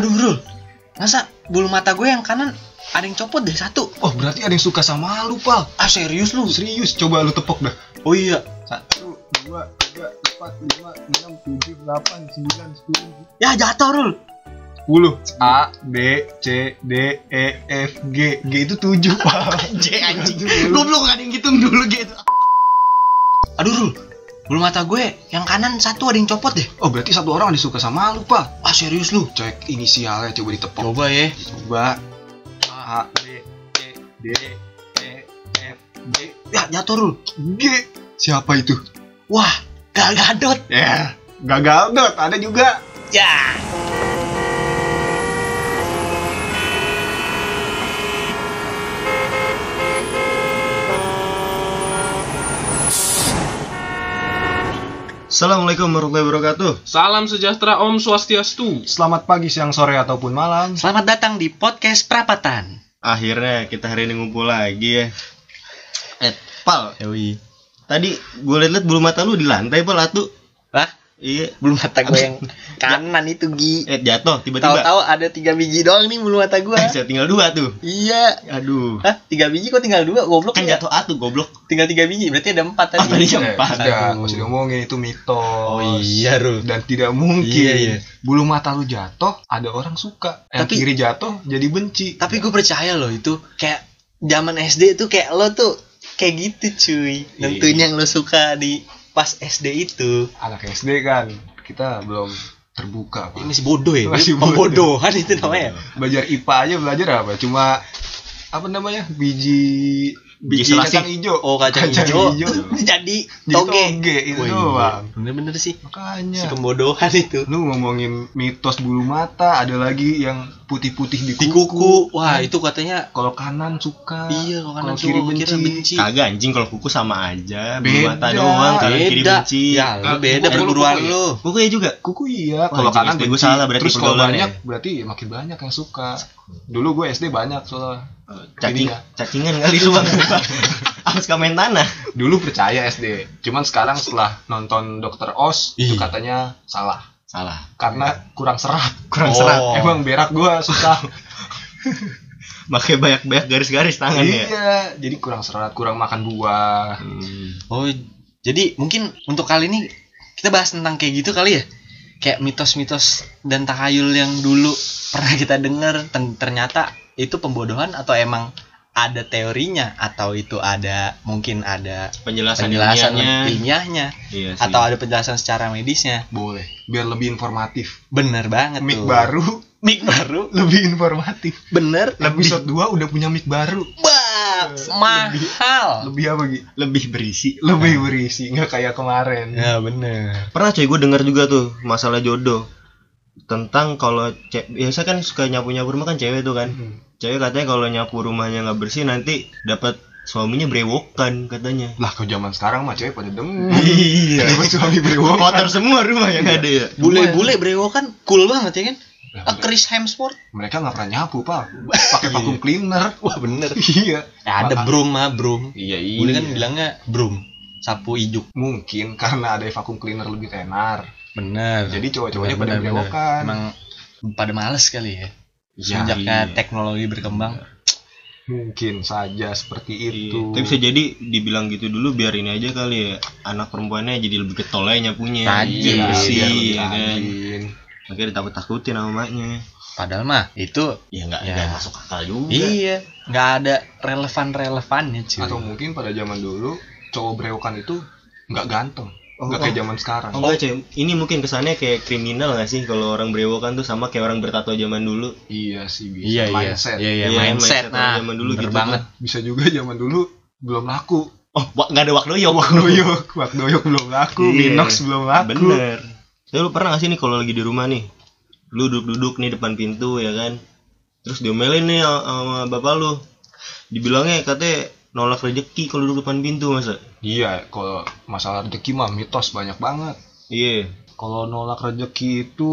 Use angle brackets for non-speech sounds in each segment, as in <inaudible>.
Aduh, Rul. Masa bulu mata gue yang kanan ada yang copot deh satu. Oh berarti ada yang suka sama lu pal Ah, serius lu? Serius coba lu tepok dah Oh iya. Satu, dua, tiga, empat, lima, enam, tujuh, delapan, sembilan, sepuluh Ya, jatuh, Rul. Sepuluh A, B, C, D, E, F, G G itu tujuh pal <laughs> Anjing, anjing. Goblok gak ada yang ngitung dulu gitu. Aduh, Rul. Bulu mata gue yang kanan satu ada yang copot deh. Oh berarti satu orang disuka sama lu pal Ah, serius lu? Cek inisialnya coba ditepok Coba ya. Coba A, B, C, D, E, F, G Ya, jatuh, Rul. G Siapa itu? Wah, Gal Gadot. Ya Gagal dot ada juga Ya. Assalamualaikum warahmatullahi wabarakatuh Salam sejahtera Om Swastiastu. Selamat pagi, siang, sore, ataupun malam Selamat datang di podcast Perapatan. Akhirnya kita hari ini ngumpul lagi ya. Eh, Pal, Yoi. tadi gue liat-liat bulu mata lu di lantai, Pal, atu. Lah, Iya. bulu mata gue yang <laughs> kanan itu Gi. Eh, jatuh tiba-tiba. Tahu-tahu ada tiga biji doang nih bulu mata gue. Eh, saya tinggal dua tuh. Iya. Aduh. Hah, tiga biji kok tinggal dua? Goblok Kan ya? jatuh atu, goblok. Tinggal tiga biji, berarti ada empat Oh, tadi. tadi Eh, empat. Tidak, Aduh. masih ngomongin itu mitos Oh iya, Rul. Dan tidak mungkin Iya, iya. Bulu mata lu jatuh, ada orang suka Yang Tapi- kiri jatuh, jadi benci Tapi gue percaya loh itu kayak zaman SD itu kayak lo tuh kayak gitu cuy. Nentuin yang lo suka di pas SD itu. Anak SD kan, kita belum terbuka Pak. Ini masih bodoh ya. Masih Ini Pembodohan itu namanya. Belajar IPA aja belajar apa? Cuma apa namanya? Biji Biji kacang hijau. Oh kacang, hijau. <laughs> Jadi Jadi toge. toge itu doang. Bener-bener sih. Si Makanya. pembodohan itu. Lu ngomongin mitos bulu mata, ada lagi yang putih-putih di Di kuku. kuku. Wah, itu katanya Kalau kanan suka. iya kalau kanan kalau kiri benci. benci. Kagak anjing kalau kuku sama aja. Bulu Beda. mata doang, kanan kiri benci. Ya, lu beda kuku lu, perguruan kuku ya? lu. Kuku ya juga. Kuku iya, kalau kanan benci. salah berarti Terus kalau banyak berarti makin banyak yang suka. Dulu gue SD banyak soalnya. Cacing, Ininya. cacingan kali lu bang. <laughs> Harus kamen tanah. Dulu percaya SD. Cuman sekarang setelah nonton Dokter Oz itu katanya salah. Salah. Karena kurang serat. Kurang Oh. serat. Emang berak gua susah. <laughs> Pakai banyak-banyak garis-garis tangan ya. iya, jadi kurang serat, kurang makan buah. Hmm. Oh, jadi mungkin untuk kali ini kita bahas tentang kayak gitu kali ya. Kayak mitos-mitos dan tahayul yang dulu pernah kita dengar ternyata itu pembodohan atau emang ada teorinya atau itu ada mungkin ada Penjelasan, penjelasan ilmiahnya. ilmiahnya Iya sih. atau ada penjelasan secara medisnya. Boleh, biar lebih informatif. Bener banget Mic tuh. baru Mic baru. <laughs> lebih informatif. Bener. Episode 2 udah punya mic baru. Bah, mahal. Lebih apa Gi? lebih berisi. Lebih berisi, nggak kayak kemarin. Ya bener. Pernah cuy gue dengar juga tuh masalah jodoh tentang kalau ce- biasa kan suka nyapu nyapu rumah kan cewek tuh kan Hmm. Cewek katanya kalau nyapu rumahnya nggak bersih nanti dapat suaminya brewokan katanya Lah kalau zaman sekarang mah cewek pada demen. <laughs> iya Dapat suami brewok. kotor semua rumah yang ada ya Bule-bule brewo kan cool banget ya kan? Ah, Chris Hemsworth. Mereka nggak pernah nyapu, Pak. <laughs> Pakai vacuum cleaner. Wah bener. iya. Ya ada broom mah broom. iya Bule kan bilangnya broom. Sapu ijuk. Mungkin karena ada vacuum cleaner lebih tenar. Bener. Jadi cowok-cowoknya pada Bener, bener. brewokan. Emang pada males kali ya. Ya, Semenjaknya iya. teknologi berkembang. Mungkin saja seperti Iya. itu. tapi bisa jadi dibilang gitu dulu biar ini aja kali ya anak perempuannya jadi lebih getol aja nyapunya Iya, lebih ya kan akhirnya ditakut takutin sama maknya Padahal mah itu ya nggak Ya. masuk akal juga iya nggak ada relevan relevannya cuy. Atau mungkin pada zaman dulu cowok brewokan itu nggak ganteng. Oh, Nggak kayak zaman sekarang. Oh enggak cuy, ini mungkin kesannya kayak kriminal gak sih kalau orang brewokan tuh sama kayak orang bertato zaman dulu Iya sih bisa. Iya iya. Mindset. Iya iya Iya, mindset. mindset Nah, zaman dulu bener gitu banget. Bisa juga zaman dulu belum laku. Oh, nggak ada wakdoyok. Wak doyok, wak <laughs> doyok belum laku, Iya. Minox belum laku. Bener. Saya lu pernah gak sih nih kalau lagi di rumah nih, lu duduk-duduk nih depan pintu ya kan, terus diomelin nih sama bapak lu, dibilangnya katanya nolak rezeki kalau duduk depan pintu masa? Iya, kalau masalah rezeki mah mitos banyak banget. Iya, Kalau nolak rezeki itu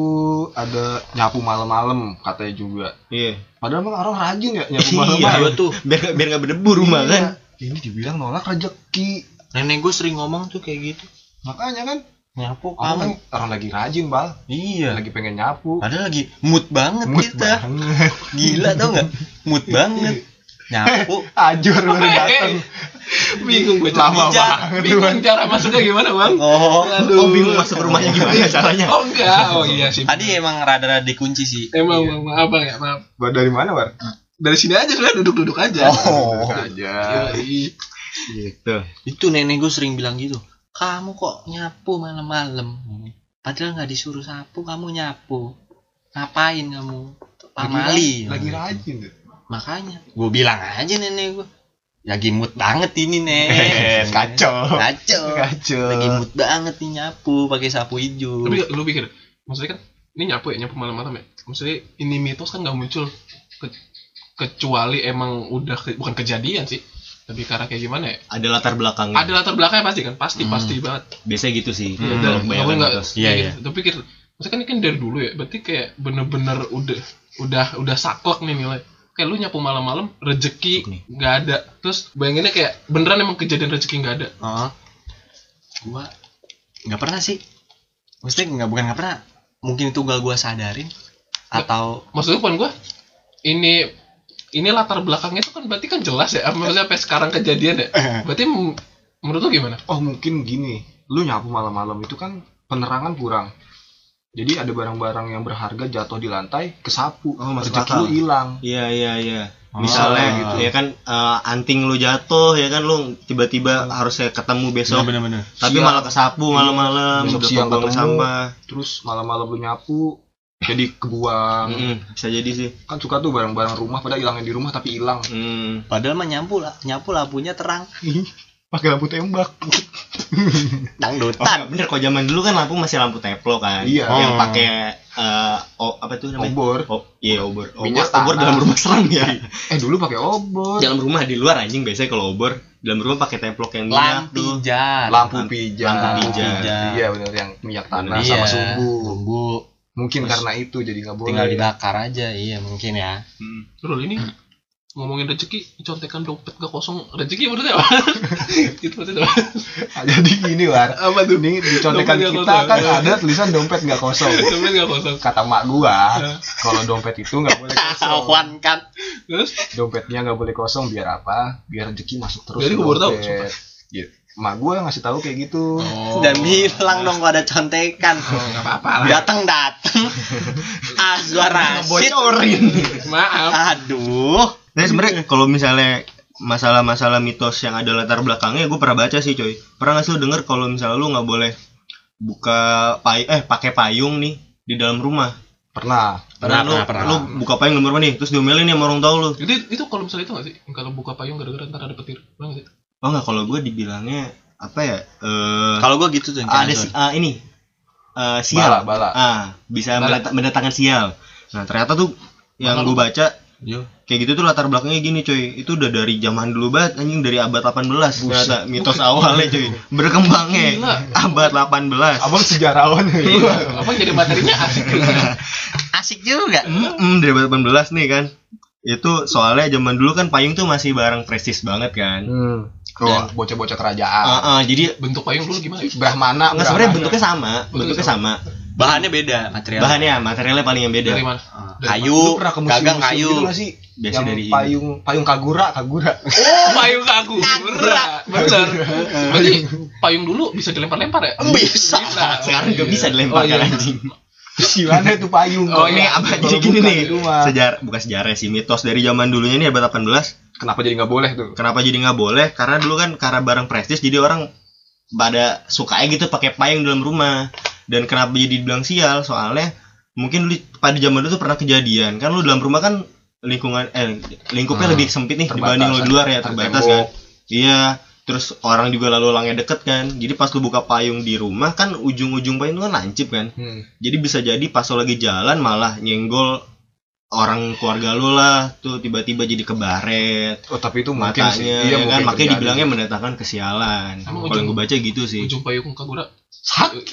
ada nyapu malam-malam katanya juga. iya. Padahal emang orang rajin ya nyapu <laughs> Iya, malam-malam. tuh. Biar biar nggak berdebu rumah Iya. kan? Ini dibilang nolak rezeki. Nenek gue sering ngomong tuh kayak gitu. Makanya kan nyapu Kamu kamu kan orang lagi rajin, Bal. iya Lagi pengen nyapu. padahal lagi mood banget Mood kita banget. gila tau nggak <laughs> mood banget nyapu <laughs> Ajur baru datang. bingung gue Lama Cara- banget, bingung Bang. cara masuknya gimana bang oh Aduh. Oh bingung masuk rumahnya gimana <laughs> caranya? oh enggak oh iya sih tadi emang rada-rada dikunci sih emang Bang, maaf bang ya maaf Buat dari mana, Bar? dari sini aja sebenarnya duduk-duduk aja Oh. Aja. Yoi. Gitu. itu nenek gue sering bilang gitu kamu kok nyapu malam-malam padahal nggak disuruh sapu kamu nyapu ngapain kamu pamali Lagi rajin tuh. Makanya gue bilang aja nenek gue lagi mood banget ini Eh, <laughs> kacau. kacau Kacau. lagi mood banget nih nyapu pakai sapu hijau tapi lu pikir maksudnya kan ini nyapu ya nyapu malam-malam ya maksudnya ini mitos kan nggak muncul ke- kecuali emang udah ke- bukan kejadian sih tapi karena kayak gimana ya Ada latar belakangnya. ada latar belakangnya pasti kan pasti Hmm. pasti banget Biasanya gitu sih. Hmm. Kalau kebanyakan. Iya, iya. gitu. Tapi pikir, maksudnya kan ini kan dari dulu ya. Berarti kayak bener-bener udah udah udah saklek nih nilai. Kayak lu nyapu malam-malam rezeki nggak ada. Terus bayanginnya kayak beneran emang kejadian rezeki nggak ada. oh gua nggak pernah sih maksudnya nggak bukan nggak pernah mungkin itu gak gua sadarin atau Maksudnya bukan gua ini ini latar belakangnya itu kan berarti kan jelas ya. Maksudnya sampai sekarang kejadian ya. <laughs> Berarti menurut lu gimana? Oh mungkin gini, lu nyapu malam-malam itu kan penerangan kurang. Jadi ada barang-barang yang berharga jatuh di lantai, kesapu, Oh, rezeki lu hilang. Iya iya iya. Oh, Misalnya gitu. ya kan eh, anting lu jatuh ya kan lu tiba-tiba harusnya ketemu besok. bener-bener Tapi Siang. malah kesapu malam-malam Besok siang ketemu. sampah. Terus malam-malam lu nyapu, jadi kebuang. Mm-mm, bisa jadi sih. Kan suka tuh barang-barang rumah pada hilangnya di rumah tapi hilang. Hmm. padahal mah nyapu lah nyapu lampunya terang <laughs> Pakai lampu tembak. Oh, <laughs> dangdutan bener kok zaman dulu kan lampu masih lampu teplo kan. Iya. Yang Oh. pakai eh, oh, apa tuh namanya? Obor. Oh, iya obor. Obor, Minyak obor tanah. dalam rumah serem ya. <laughs> Eh dulu pakai obor. dalam rumah di luar anjing biasanya kalau obor dalam rumah pakai templok yang minyak tuh. lampijan Lampu Lampu pijat. lampu pijat. Iya benar yang minyak tanah Iya, sama sumbu. sumbu Mungkin Terus karena itu jadi nggak boleh. tinggal dibakar aja iya mungkin ya Hmm. Terus ini <clears throat> ngomongin rezeki, contekan dompet gak kosong, rezeki maksudnya apa? <laughs> itu maksudnya apa? Ah, Jadi gini war. Apa tuh? Nih di contekan kita kosong. kan ada tulisan dompet nggak kosong. <laughs> Dompet gak kosong. Kata mak gua, kalau dompet itu nggak boleh <laughs> kosong. Awan kan Terus Dompetnya nggak boleh kosong biar apa? Biar rezeki masuk terus. Jadi gua baru tahu, dompet. Iya. Mak gua ngasih tahu kayak gitu. Oh. dan bilang dong kalau ada contekan Oh, apa-apa lah. datang datang Azwar Rashid Bocorin. Maaf. aduh Nah sebenarnya kalau misalnya masalah-masalah mitos yang ada latar belakangnya gue pernah baca sih coy. Pernah gak sih lu denger kalau misalnya lu nggak boleh buka pay eh pakai payung nih di dalam rumah. Pernah. Pernah, lu, pernah, pernah. lu buka payung di dalam rumah nih, terus diomelin nih sama orang tua lu. Itu itu kalau misalnya itu nggak sih? Kalau buka payung gara-gara ntar ada petir, Bang sih? Oh nggak kalau gue dibilangnya apa ya? Eh kalau gua gitu tuh ada si, ah, ini eh, sial. Bala, bala. Ah, bisa Bala. mendatangkan sial. Nah, ternyata tuh yang gue baca Yo. kayak gitu tuh latar belakangnya gini coy itu udah dari zaman dulu banget anjing dari abad 18 ternyata mitos awalnya coy berkembangnya Gila. abad 18 Abang sejarawan. Apa jadi materinya asik juga. <laughs> asik juga Mm-mm, dari abad 18 nih kan itu soalnya zaman dulu kan payung tuh masih barang prestis banget kan Hmm. Oh, bocah-bocah kerajaan. Ah, ah, jadi Bentuk payung dulu gimana? Brahmana. nggak sebenarnya bentuknya sama bentuknya sama bahannya beda material bahannya materialnya paling yang beda Dari mana? Ah, Dari kayu gagang kayu gitu sih? Biasa yang dari ini. payung payung kagura, kagura. Oh, <laughs> payung kaku. Bener. <laughs> Berarti payung dulu bisa dilempar-lempar ya? Bisa. <laughs> sekarang nggak bisa dilempar Oh, iya. kan anjing Gimana itu payung? Oh, ini iya. apa jadi gini nih sejarah bukan sejarah sih mitos dari zaman dulunya nih abad 18 Kenapa jadi nggak boleh tuh? Kenapa jadi nggak boleh? Karena dulu kan karena barang prestis jadi orang pada sukanya gitu pakai payung dalam rumah. Dan kenapa jadi dibilang sial? Soalnya mungkin dulu pada zaman dulu tuh pernah kejadian kan lu dalam rumah kan lingkungan eh lingkupnya Hmm, lebih sempit nih terbatas, dibanding lu di luar ya terbatas kan. Iya. Terus orang juga lalu langnya deket kan. Jadi pas lu buka payung di rumah kan ujung-ujung payung itu kan lancip kan. Hmm. Jadi bisa jadi pas lu lagi jalan malah nyenggol orang keluarga lu lah tuh tiba-tiba jadi kebaret Oh tapi itu mungkin matanya sih. ya Iya kan mungkin makanya dibilangnya mendatangkan kesialan kalau gue baca gitu sih Ujung payung kagura.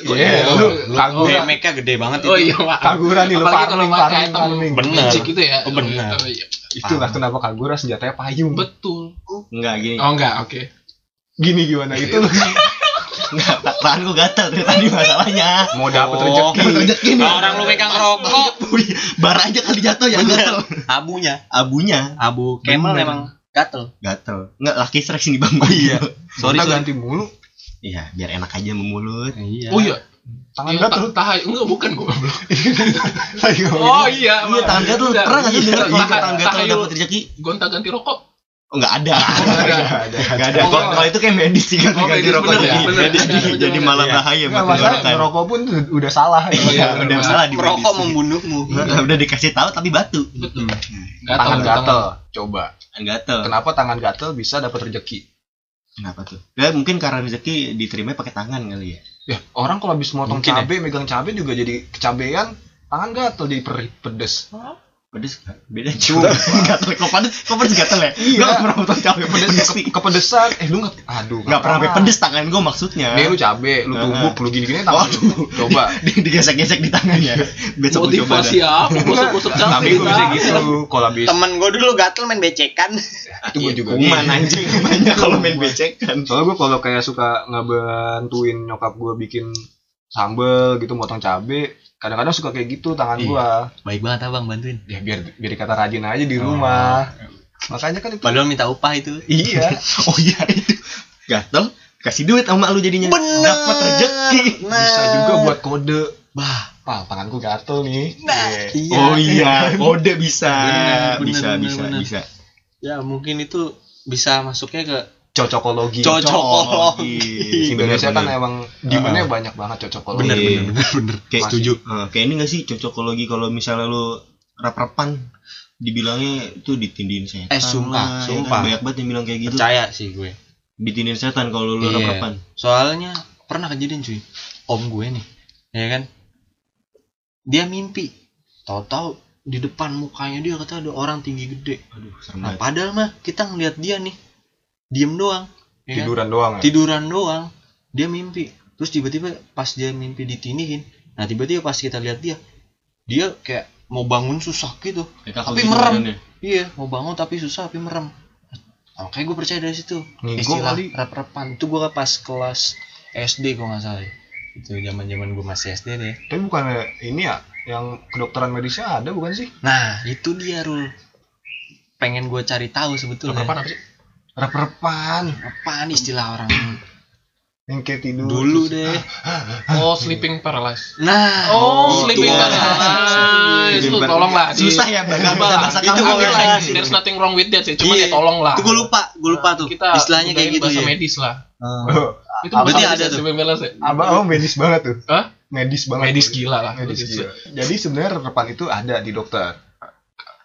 Iya, Oh, lu lu- kagura. damage-nya gede banget Oh itu iya, maaf. Kagura nih lu kalau item farming. Bener. gitu ya. Oh, bener. Oh, iya. Itulah kenapa kagura senjatanya payung. Betul. enggak gini Oh enggak, oke. Gini gimana itu? <laughs> Enggak, tangan gua gatal dari tadi masalahnya. Mau dapet Oh. rezeki. Dapat rezeki nih. Nah, orang lu megang rokok Bar aja kali jatuh ya gatal. abunya Abunya abu Camel Bener. emang gatel gatal. Enggak laki strike sini Bang. Oh iya. sorry Kita sorry ganti mulu. Iya, biar enak aja memulut. iya Oh iya. Tangan Yang gatel. ta- tahay enggak bukan gua. <laughs> Oh iya. Iya, tangan gatal. Pernah enggak sih Iya, dengar kalau tahay- tangan gatal tahayul dapat rezeki? gonta ganti rokok. Oh, enggak ada. Ada. Enggak ada. Oh, Kalau kalau itu kayak medis sih kan Oh, ganti rokok bener ya, jadi bener. jadi, malah Iya. bahaya buat masalah ngerokok pun udah salah. Iya, Iya, udah salah di medis. membunuhmu Nah, udah dikasih tahu tapi batu. Betul. Tangan gatel. Coba. Gatel. Kenapa tangan gatel bisa dapat rezeki? Kenapa tuh? Ya mungkin karena rezeki diterima pakai tangan kali ya. Ya, orang kalau habis motong Mungkin ya. cabe, megang cabe juga jadi kecabean, tangan gatel jadi pedes. Pedes beda juga. <laughs> gatel kok pedes, kok pedes gatel ya? Iya. Nggak pernah nonton cabe pedes Pedes sih. ke- kepedesan. Eh, lu enggak aduh, Nggak pernah sampai pedes tangan gua maksudnya. Nih lu cabe, lu tumbuk, lu gini-gini tangan. Waduh. lu. Coba. <laughs> Di- digesek-gesek di tangannya. Besok gua coba Motivasi dah. apa? Gosok-gosok Tapi cabai. gue bisa gitu kalau habis temen gue dulu gatel main becekan itu gue juga Kuman anjing namanya kalau main becekan. soalnya gue kalau kayak suka ngebantuin nyokap gue bikin sambel gitu motong cabe kadang-kadang suka kayak gitu tangan Iya. gue baik banget abang bantuin ya biar biar dikata rajin aja di rumah makanya kan itu padahal minta upah itu iya <laughs> Oh iya itu. Gatel kasih duit sama lu jadinya. Bener. Dapat rezeki. nah bisa juga buat kode bah Wah, tanganku gatel nih. Nah, Iya. iya. Oh iya, <laughs> kode bisa. Bener, bener, bisa, bener, bisa, bener. bisa. ya mungkin itu bisa masuknya ke Cocokologi. cocokologi Indonesia kan Bener-bener. emang demandnya banyak banget cocokologi. bener bener bener bener Kayak Setuju. Eh, kayak ini gak sih cocokologi kalau misalnya lu rap-rapan dibilangnya itu ditindihin setan. Eh, sumpah, lah, ya kan? sumpah. Banyak banget yang bilang kayak gitu. percaya sih gue Ditindihin setan kalau lu Iya. rap-rapan. soalnya pernah kejadian cuy om gue nih ya kan dia mimpi tahu-tahu di depan mukanya dia kata ada orang tinggi gede Aduh, serem nah padahal mah kita ngeliat dia nih diem doang ya kan? Tiduran doang ya. tiduran doang dia mimpi terus tiba-tiba pas dia mimpi ditindihin nah tiba-tiba pas kita lihat dia dia kayak mau bangun susah gitu Kayak tapi gitu merem. badannya. iya mau bangun tapi susah tapi merem nah, kayak gue percaya dari situ istilah kali. rep-repan itu gue pas kelas SD gue nggak salah itu zaman zaman gue masih SD deh Tapi bukan ini ya yang kedokteran medisnya ada bukan sih? nah itu dia rul pengen gue cari tahu sebetulnya Apa apa sih? Rep-repan apaan istilah orang yang kayak tidur. dulu deh Oh, sleeping paralysis. nah Oh, itu. sleeping Iya. paralysis. Itu tolonglah. Susah ya, bisa bahasa Itu lah, sih. There's nothing wrong with that sih. Cuman Iya. ya tolonglah. itu gue lupa gue lupa tuh Kita istilahnya kayak gitu bahasa ya medis lah. Oh, Itu Berarti bahasa ada tuh. sleeping paralysis. Abang abang medis banget tuh. Hah? Medis banget. Medis gila lah. Medis gila. Jadi sebenarnya rep-repan itu ada di dokter.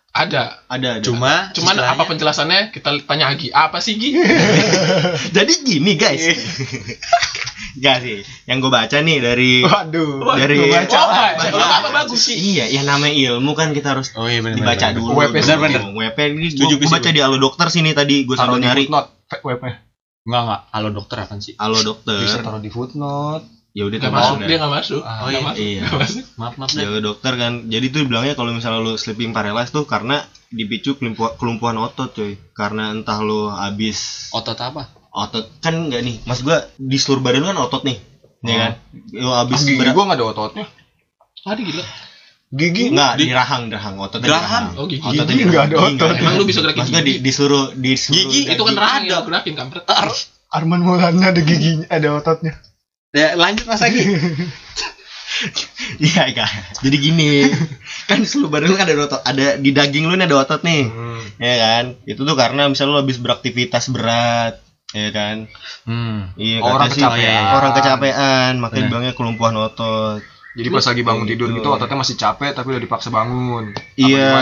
Ada. Ada, ada. cuma Cuman istilahnya- apa penjelasannya kita tanya Agi. Apa sih Gi? <laughs> Jadi gini, guys. Gak sih. Yang gue baca nih dari Waduh. Dari- Gua baca. Oh, baca. Kalau apa bagus sih? Iya, yang namanya ilmu kan kita harus oh iya bener, dibaca bener, dulu. WP bener, bener. WP ini gue baca di Alo Dokter sini tadi gue Taruh sambil di nyari footnote webnya. Enggak enggak. Halo dokter apa sih? Alo Dokter. Bisa taruh di footnote. Ya udah Gak tuh masuk. Dia gak masuk. Ah, Nggak iya. masuk. Iya. Nggak masuk. Maaf maaf. Alo Dokter kan. Jadi tuh bilangnya kalau misalnya lu sleeping paralysis tuh karena dipicu kelumpuhan, kelumpuhan otot coy. Karena entah lu habis Otot apa? otot kan enggak nih. Mas gua di seluruh badan lu kan otot nih. Ya kan? Lu habis Gigi berat gua nggak ada ototnya. Ada gila. Gigi Enggak, Di- di, rahang, rahang. Ototnya rahang. Oh, gigi. Ototnya Gigi nggak ada nggak otot. Emang lu bisa gerakin Maksudnya di, gigi? di seluruh di seluruh Gigi Itu kan rahang Ada. lu gerakin kampret. Arman Maulana ada giginya, ada ototnya. Ya lanjut Mas Agi. <laughs> Iya, Kak. Jadi gini, kan seluruh badan lu kan ada otot, ada di daging lu nih ada otot nih. Hmm. Ya kan? Itu tuh karena misalnya lu habis beraktivitas berat, ya kan? Hmm. Iya, Orang sih, kecapean. Orang kecapean, makanya Bener. bilangnya kelumpuhan otot. Jadi pas lagi bangun Kayak tidur gitu. gitu ototnya masih capek tapi udah dipaksa bangun. Apa Iya.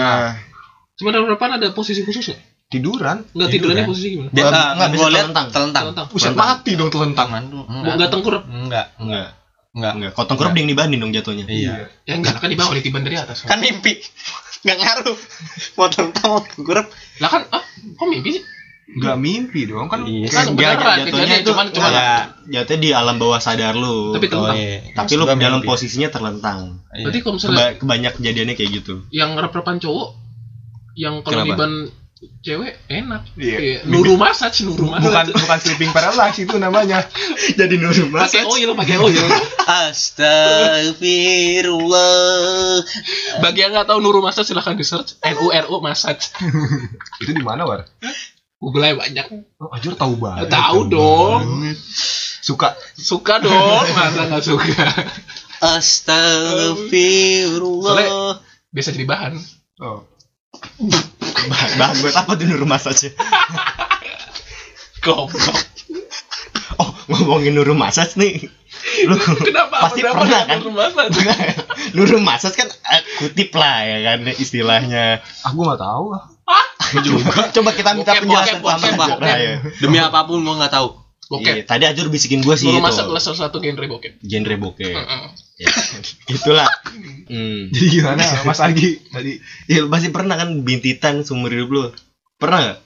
dalam depan ada posisi khusus nggak? Tiduran. Nggak tidurannya posisi gimana? Dia Nggak, nggak bisa telentang. telentang. Telentang. Mati dong telentang. Lu. Nggak tengkurap. Enggak. Enggak, Enggak. enggak. Kalau tengkurap dia yang dibanin dong jatuhnya. Iya. Ya enggak, kan di bawah ditiban dari atas. Kan mimpi. Enggak ngaruh. Mau telentang mau tengkurap. Lah kan, ah, kok mimpi sih? Enggak mimpi dong kan. Iya. Kan Dia beneran, jatuhnya itu cuman- cuman- ya, jatuhnya di alam bawah sadar lu. Tapi telentang. iya. Tapi lu dalam posisinya terlentang. Berarti kalau misalnya Keba kebanyak kejadiannya kayak gitu. yang rep-repan cowok yang kalau diban cewek enak. Iya. Iya. Nuru massage, nuru bukan massage. bukan sleeping paralysis itu namanya <laughs> Jadi nurul Pakai oil, pakai oil. <laughs> Astagfirullah. Bagi yang nggak tahu Nuru Massage silahkan di search N U R U Massage. <laughs> itu di mana war Google aja banyak. oh, Ajur tahu banget Tahu dong. suka Suka dong, masa nggak suka? Astagfirullah. Biasa jadi bahan. oh bahan, bahan buat apa tuh nurul massage Goblok. oh ngomongin nurul massage nih lu Kenapa? pasti Kenapa pernah kan Nuru Massage? nurul massage kan eh, kutip lah ya kan istilahnya aku nggak tahu ah juga coba kita minta penjelasan sama ya Demi apa pun gua nggak tahu. Bokep. Iya, tadi Ajur bisikin gue sih Nuru itu adalah salah satu genre bokep. genre bokep Heeh. ya, <laughs> itulah hmm. <laughs> jadi gimana Mas Agi tadi ya lu pasti pernah kan bintitan seumur hidup lu pernah gak?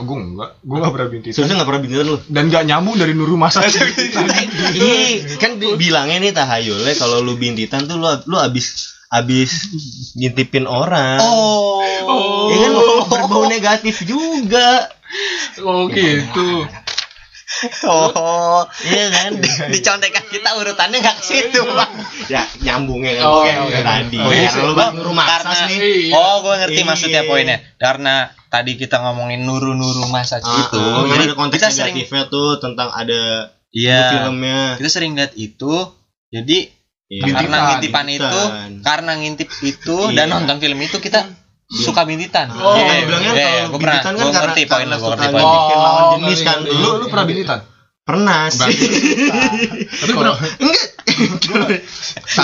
aku enggak gue nggak pernah bintitan Sebenarnya gak pernah bintitan lu dan nggak nyambung dari nuru masa <laughs> Ih, kan bilangnya nih tahayulnya kalau lu bintitan tuh lu lu abis abis ngintipin orang. Oh. Ya kan berbau negatif juga. Oh gitu. Oh. Iya kan? Di contekan kita urutannya nggak ke situ, Bang. ya nyambungnya kan Oh, iya. tadi. Oh, iya. Ya, lu kan rumah Karena nih. Iya. Oh, gue ngerti Iya. maksudnya poinnya. Karena tadi kita ngomongin nuru-nuru masa Ah, itu, ah, jadi ada konteks kita sering tuh tentang ada iya, filmnya. kita sering lihat itu. Jadi Iya. karena ngintipan itu, Bintitan. karena ngintip itu Iya. dan nonton film itu kita suka bintitan. Oh, kan bilangnya iya, kalau gua pernah, bintitan kan gua karena- ngerti poin lu, gua ngerti poin. bikin lawan Oh, jenis kan. ngerti, lu lu pernah bintitan Pernah sih. Tapi pernah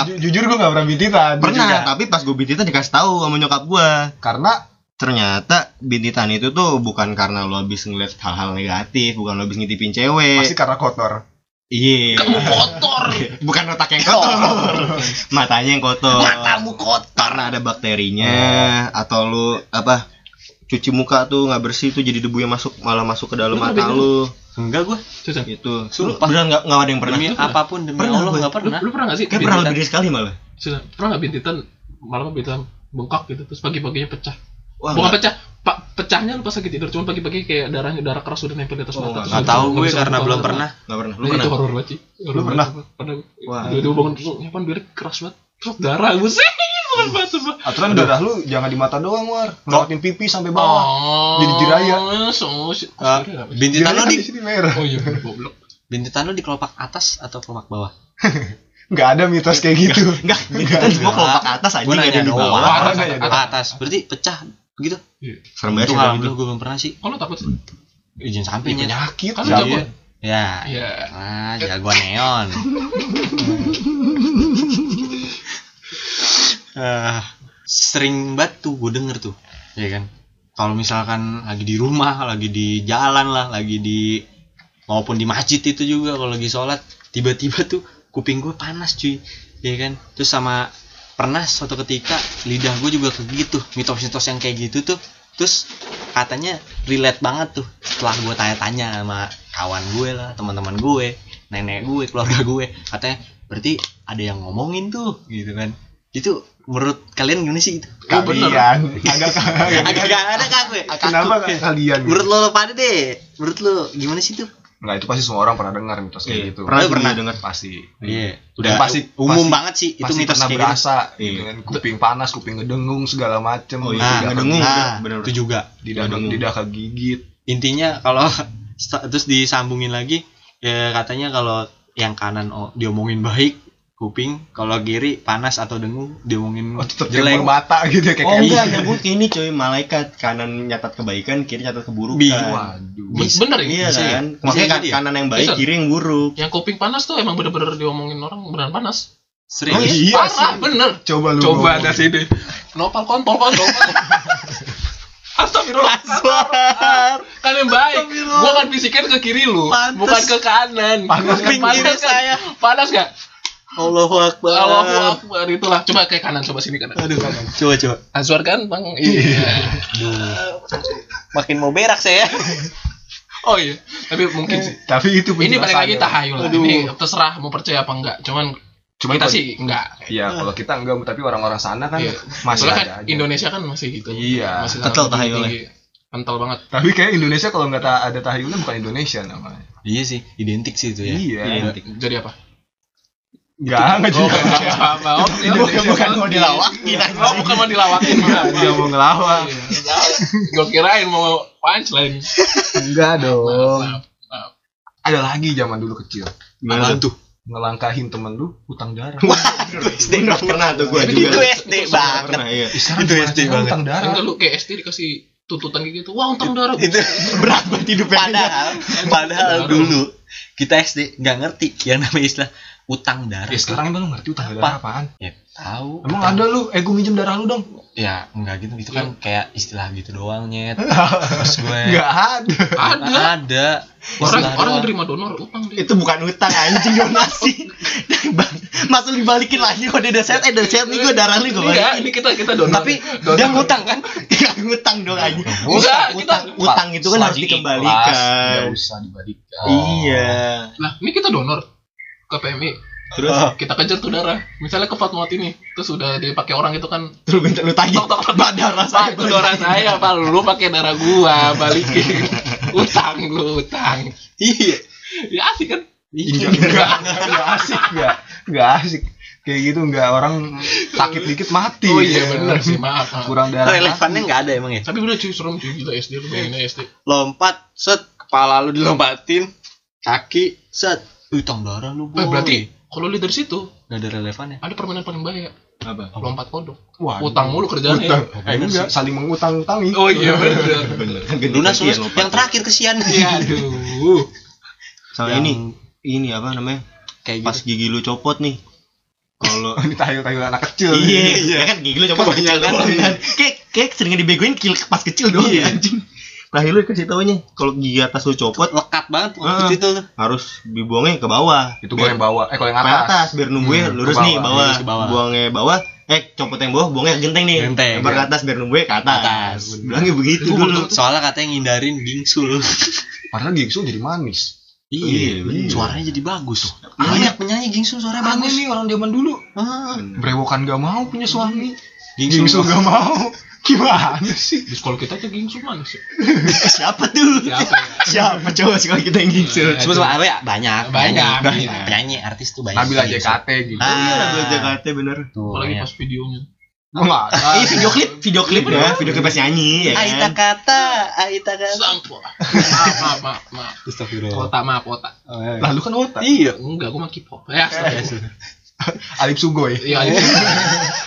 Ju- jujur gue nggak pernah bintitan Pernah, juga. tapi pas gue bintitan dikasih tahu sama nyokap gue. karena Ternyata bintitan itu tuh bukan karena lo habis ngeliat hal-hal negatif, bukan lo habis ngintipin cewek. pasti karena kotor Iya. kamu kotor. <laughs> Bukan otak yang kotor. Matanya yang kotor. Matamu kotor. Karena ada bakterinya atau lu apa? Cuci muka tuh nggak bersih tuh jadi debu yang masuk malah masuk ke dalam Lu pernah mata lu. Enggak gue. Susan, Itu. Sumpah. Beneran nggak nggak ada yang pernah. Demi Lu pernah? apa pun demi Pernah, Allah gua. nggak lu, pernah. lu pernah gak sih? Kayak pernah lebih dari sekali malah. Susan, pernah gak bintitan malam bintitan bengkak gitu terus pagi-paginya pecah. Wah, Bukan nggak- pecah, pak pecahnya lu pas lagi tidur, cuma pagi-pagi kayak darahnya darah keras udah nempel di atas Oh, mata. terus Nggak tahu gue karena belum pernah. nggak pernah. Lu Lu pernah? itu horor banget sih. Horor pernah? Pernah. Wah. Dia bangun terus, ya pan biar keras banget. Terus darah gue sih. <laughs> Sumpah. aturan darah lu jangan di mata doang war ngelewatin pipi sampai bawah Oh, Jadi jiraya. So, si- kok jiraya? bintitan lu kan di di sini merah Oh iya, goblok. bintitan lu di kelopak atas atau kelopak bawah? <laughs> nggak ada mitos kayak gitu Enggak, bintitan semua kelopak atas aja Gue nanya di bawah. Atas. Berarti pecah begitu. Serem banget alhamdulillah gitu. gue belum pernah sih. Oh, lu takut sih? Izin samping ya. penyakit Kan lu siapa? jago. Ya. Iya. Ah, jagoan neon. <laughs> Ah, sering banget tuh gue denger tuh, ya kan. Kalau misalkan lagi di rumah, lagi di jalan lah, lagi di maupun di masjid itu juga kalau lagi sholat, tiba-tiba tuh kuping gue panas cuy, ya kan. Terus sama pernah suatu ketika lidah gue juga kayak gitu, mitos-mitos yang kayak gitu tuh. Terus katanya relate banget tuh setelah gue tanya-tanya sama kawan gue lah, teman-teman gue, nenek gue, keluarga gue, katanya berarti ada yang ngomongin tuh, gitu kan. Itu menurut kalian gimana sih itu? Kalian agak <laughs> agak Agak gak ada ya? kenapa kalian Menurut lo, lo pada deh, menurut lo gimana sih tuh? Nggak itu pasti semua orang pernah dengar mitos kayak Iya, gitu Pernah pernah? denger. pasti Iya, udah udah pasti umum pasti- banget sih itu pasti mitos pernah kayak gitu. berasa Iya. gitu kuping panas kuping ngedengung segala macem Oh iya, Nah, ngedengung. Nah, bener. itu juga. ngedengung. lidah kegigit Intinya kalau <laughs> terus disambungin lagi ya katanya kalau yang kanan oh, diomongin baik kuping, kalau kiri panas atau dengung diomongin oh tetep jelek. jelek mata gitu ya, kayak Oh kayak enggak, nyebut ini coy, malaikat kanan nyatat kebaikan, kiri nyatat keburukan. Bi- waduh Ben- Bener ya? Iya Bisa ya? kan? Bisa Makanya kan ya? kanan yang baik, Bisa. kiri yang buruk. Yang kuping panas tuh emang bener-bener diomongin orang beneran panas. Serius? Oh, iya Parah, sih. bener. coba lu Coba ngomong. ada sini. Nopal kontol kontol. <laughs> Astagfirullah. kan yang baik. Gua kan bisikin ke kiri lu, Pantes. bukan ke kanan. Panas kan panas kiri kan? saya. Panas gak? Allahu Akbar. Allahu Akbar itulah. Coba kayak kanan, coba sini kanan. Aduh, coba coba. Azwar kan, Bang? Iya. Makin mau berak saya. Oh iya, tapi mungkin sih. tapi itu Ini balik lagi tahayul. Aduh. Ini terserah mau percaya apa enggak. Cuman Cuman kita kalau- sih enggak. Iya, kalau kita enggak, tapi orang-orang sana kan Iya. masih Soalnya ada kan aja. Indonesia kan masih gitu. Iya. Masih sangat tahayulnya. tinggi. kental banget Tapi kayak Indonesia kalau nggak ta- ada tahayulnya bukan Indonesia namanya. Iya sih, identik sih itu ya. Iya. Identik. jadi apa Enggak, enggak juga. oh, Bukan- bukan mau dilawakin, oh, bukan mau dilawakin mah Dia mau ngelawak. gue kirain mau punchline Enggak dong. Ada lagi zaman dulu kecil. Apaan tuh? Ngelangkahin temen lu utang darah. SD nggak pernah tuh gue juga itu SD Nggak banget. iya Itu gimana SD banget. Utang darah. enggak lu kayak SD dikasih tuntutan kayak gitu wah utang darah Itu berat banget hidupnya padahal padahal dulu kita SD nggak ngerti yang namanya istilah utang darah. Ya sekarang lu ngerti utang Apa? darah apaan? Ya, tahu. Emang Utang- ada lu, eh gue minjem darah lu dong. Ya, enggak gitu. Itu kan kayak istilah gitu doang, nyet. <laughs> Terus gue Enggak ada. ada ada. orang Istilah orang terima donor utang dia itu bukan utang anjing donasi masa dibalikin lagi kok dia sehat eh sehat nih gue darah nih gue enggak ini kita kita donor Tapi Donor. dia ngutang kan? Gak <laughs> ngutang dong anjing Enggak, utang, kita- utang, utang itu kan harus dikembalikan ikhlas, Nggak usah dibalikan. iya lah ini kita donor ke PMI terus kita kejar tuh darah misalnya ke Fatmawat ini terus udah dipakai orang itu kan terus minta lu tagih Tok, tok, darah Pak, saya itu darah saya, Pak. Lu pakai darah gua, balikin. <laughs> utang lu, utang. Iya. Ya asik kan? Enggak, enggak, enggak asik, enggak. Enggak asik. Kayak gitu enggak orang sakit dikit mati. Oh iya benar sih, maaf. maaf. Kurang darah. Relevannya nggak ada emang ya? Tapi bener cuy, serem cuy. Gila SD lu bayangin SD. Lompat, set, kepala lu dilompatin, kaki, set, utang darah lu, Eh, boy. berarti kalau lihat dari situ, nggak ada relevannya. ada permainan paling bahaya. apa Lompat kodok. Waduh. Utang mulu kerjaannya. Utang. Oh, Eh, bener enggak, saling mengutang-utangi. Oh iya benar. bener ganti Lunas, ya, lunas. Yang terakhir kesian. Iya, aduh. sama Yang ini ini apa namanya Kayak pas gitu. gigi lu copot nih kalau <laughs> Ini tahil-tahil anak kecil. iya iya kan gigi lu copot kecil kan kayak kayak seringnya dibegoin kil pas kecil doang Iya. ya anjing terakhir lu kasih taunya kalau gigi atas lu copot Lekat banget waktu Ah. itu tuh. harus dibuangnya ke bawah Itu gue yang bawa. Eh, kalau yang ke atas. atas biar nunggunya Hmm, lurus ke nih bawah, bawah, lurus ke bawah. buangnya bawah eh copot yang bawah buangnya genteng nih Genteng, lempar ke ya. atas biar nunggunya ke atas, Atas. bilangnya begitu Itu dulu soalnya katanya ngindarin gingsul. <laughs> Padahal gingsul jadi manis. Iya, bener. Suaranya jadi bagus. Banyak penyanyi gingsul suaranya Aneh bagus. nih orang zaman dulu. Ah, Brewokan gak mau punya suami. gingsul. Gingsul gak mau. Gimana sih? Di sekolah kita aja gingsul mana sih? siapa tuh Siapa ya? siapa coba sih kalau kita yang gingsul Cuma cuma apa ya? Banyak. Banyak, Penyanyi, banyak. penyanyi artis tuh banyak. Nabila. JKT gitu. Ah. iya lagu Jakarta bener Tuh, Apalagi banyak. pas videonya. Enggak ada. <laughs> Iya video klip, video klip ya, video klip pas nyanyi ya Aita kan. kata, Aita kata. Sampah. <laughs> Maaf, maaf, maaf, maaf. Astagfirullah. Kota, maaf, kota. Lalu kan otak. Iya. Enggak, gua mah K-pop. Ya. <laughs> Alip Sugoi. Iya, ini.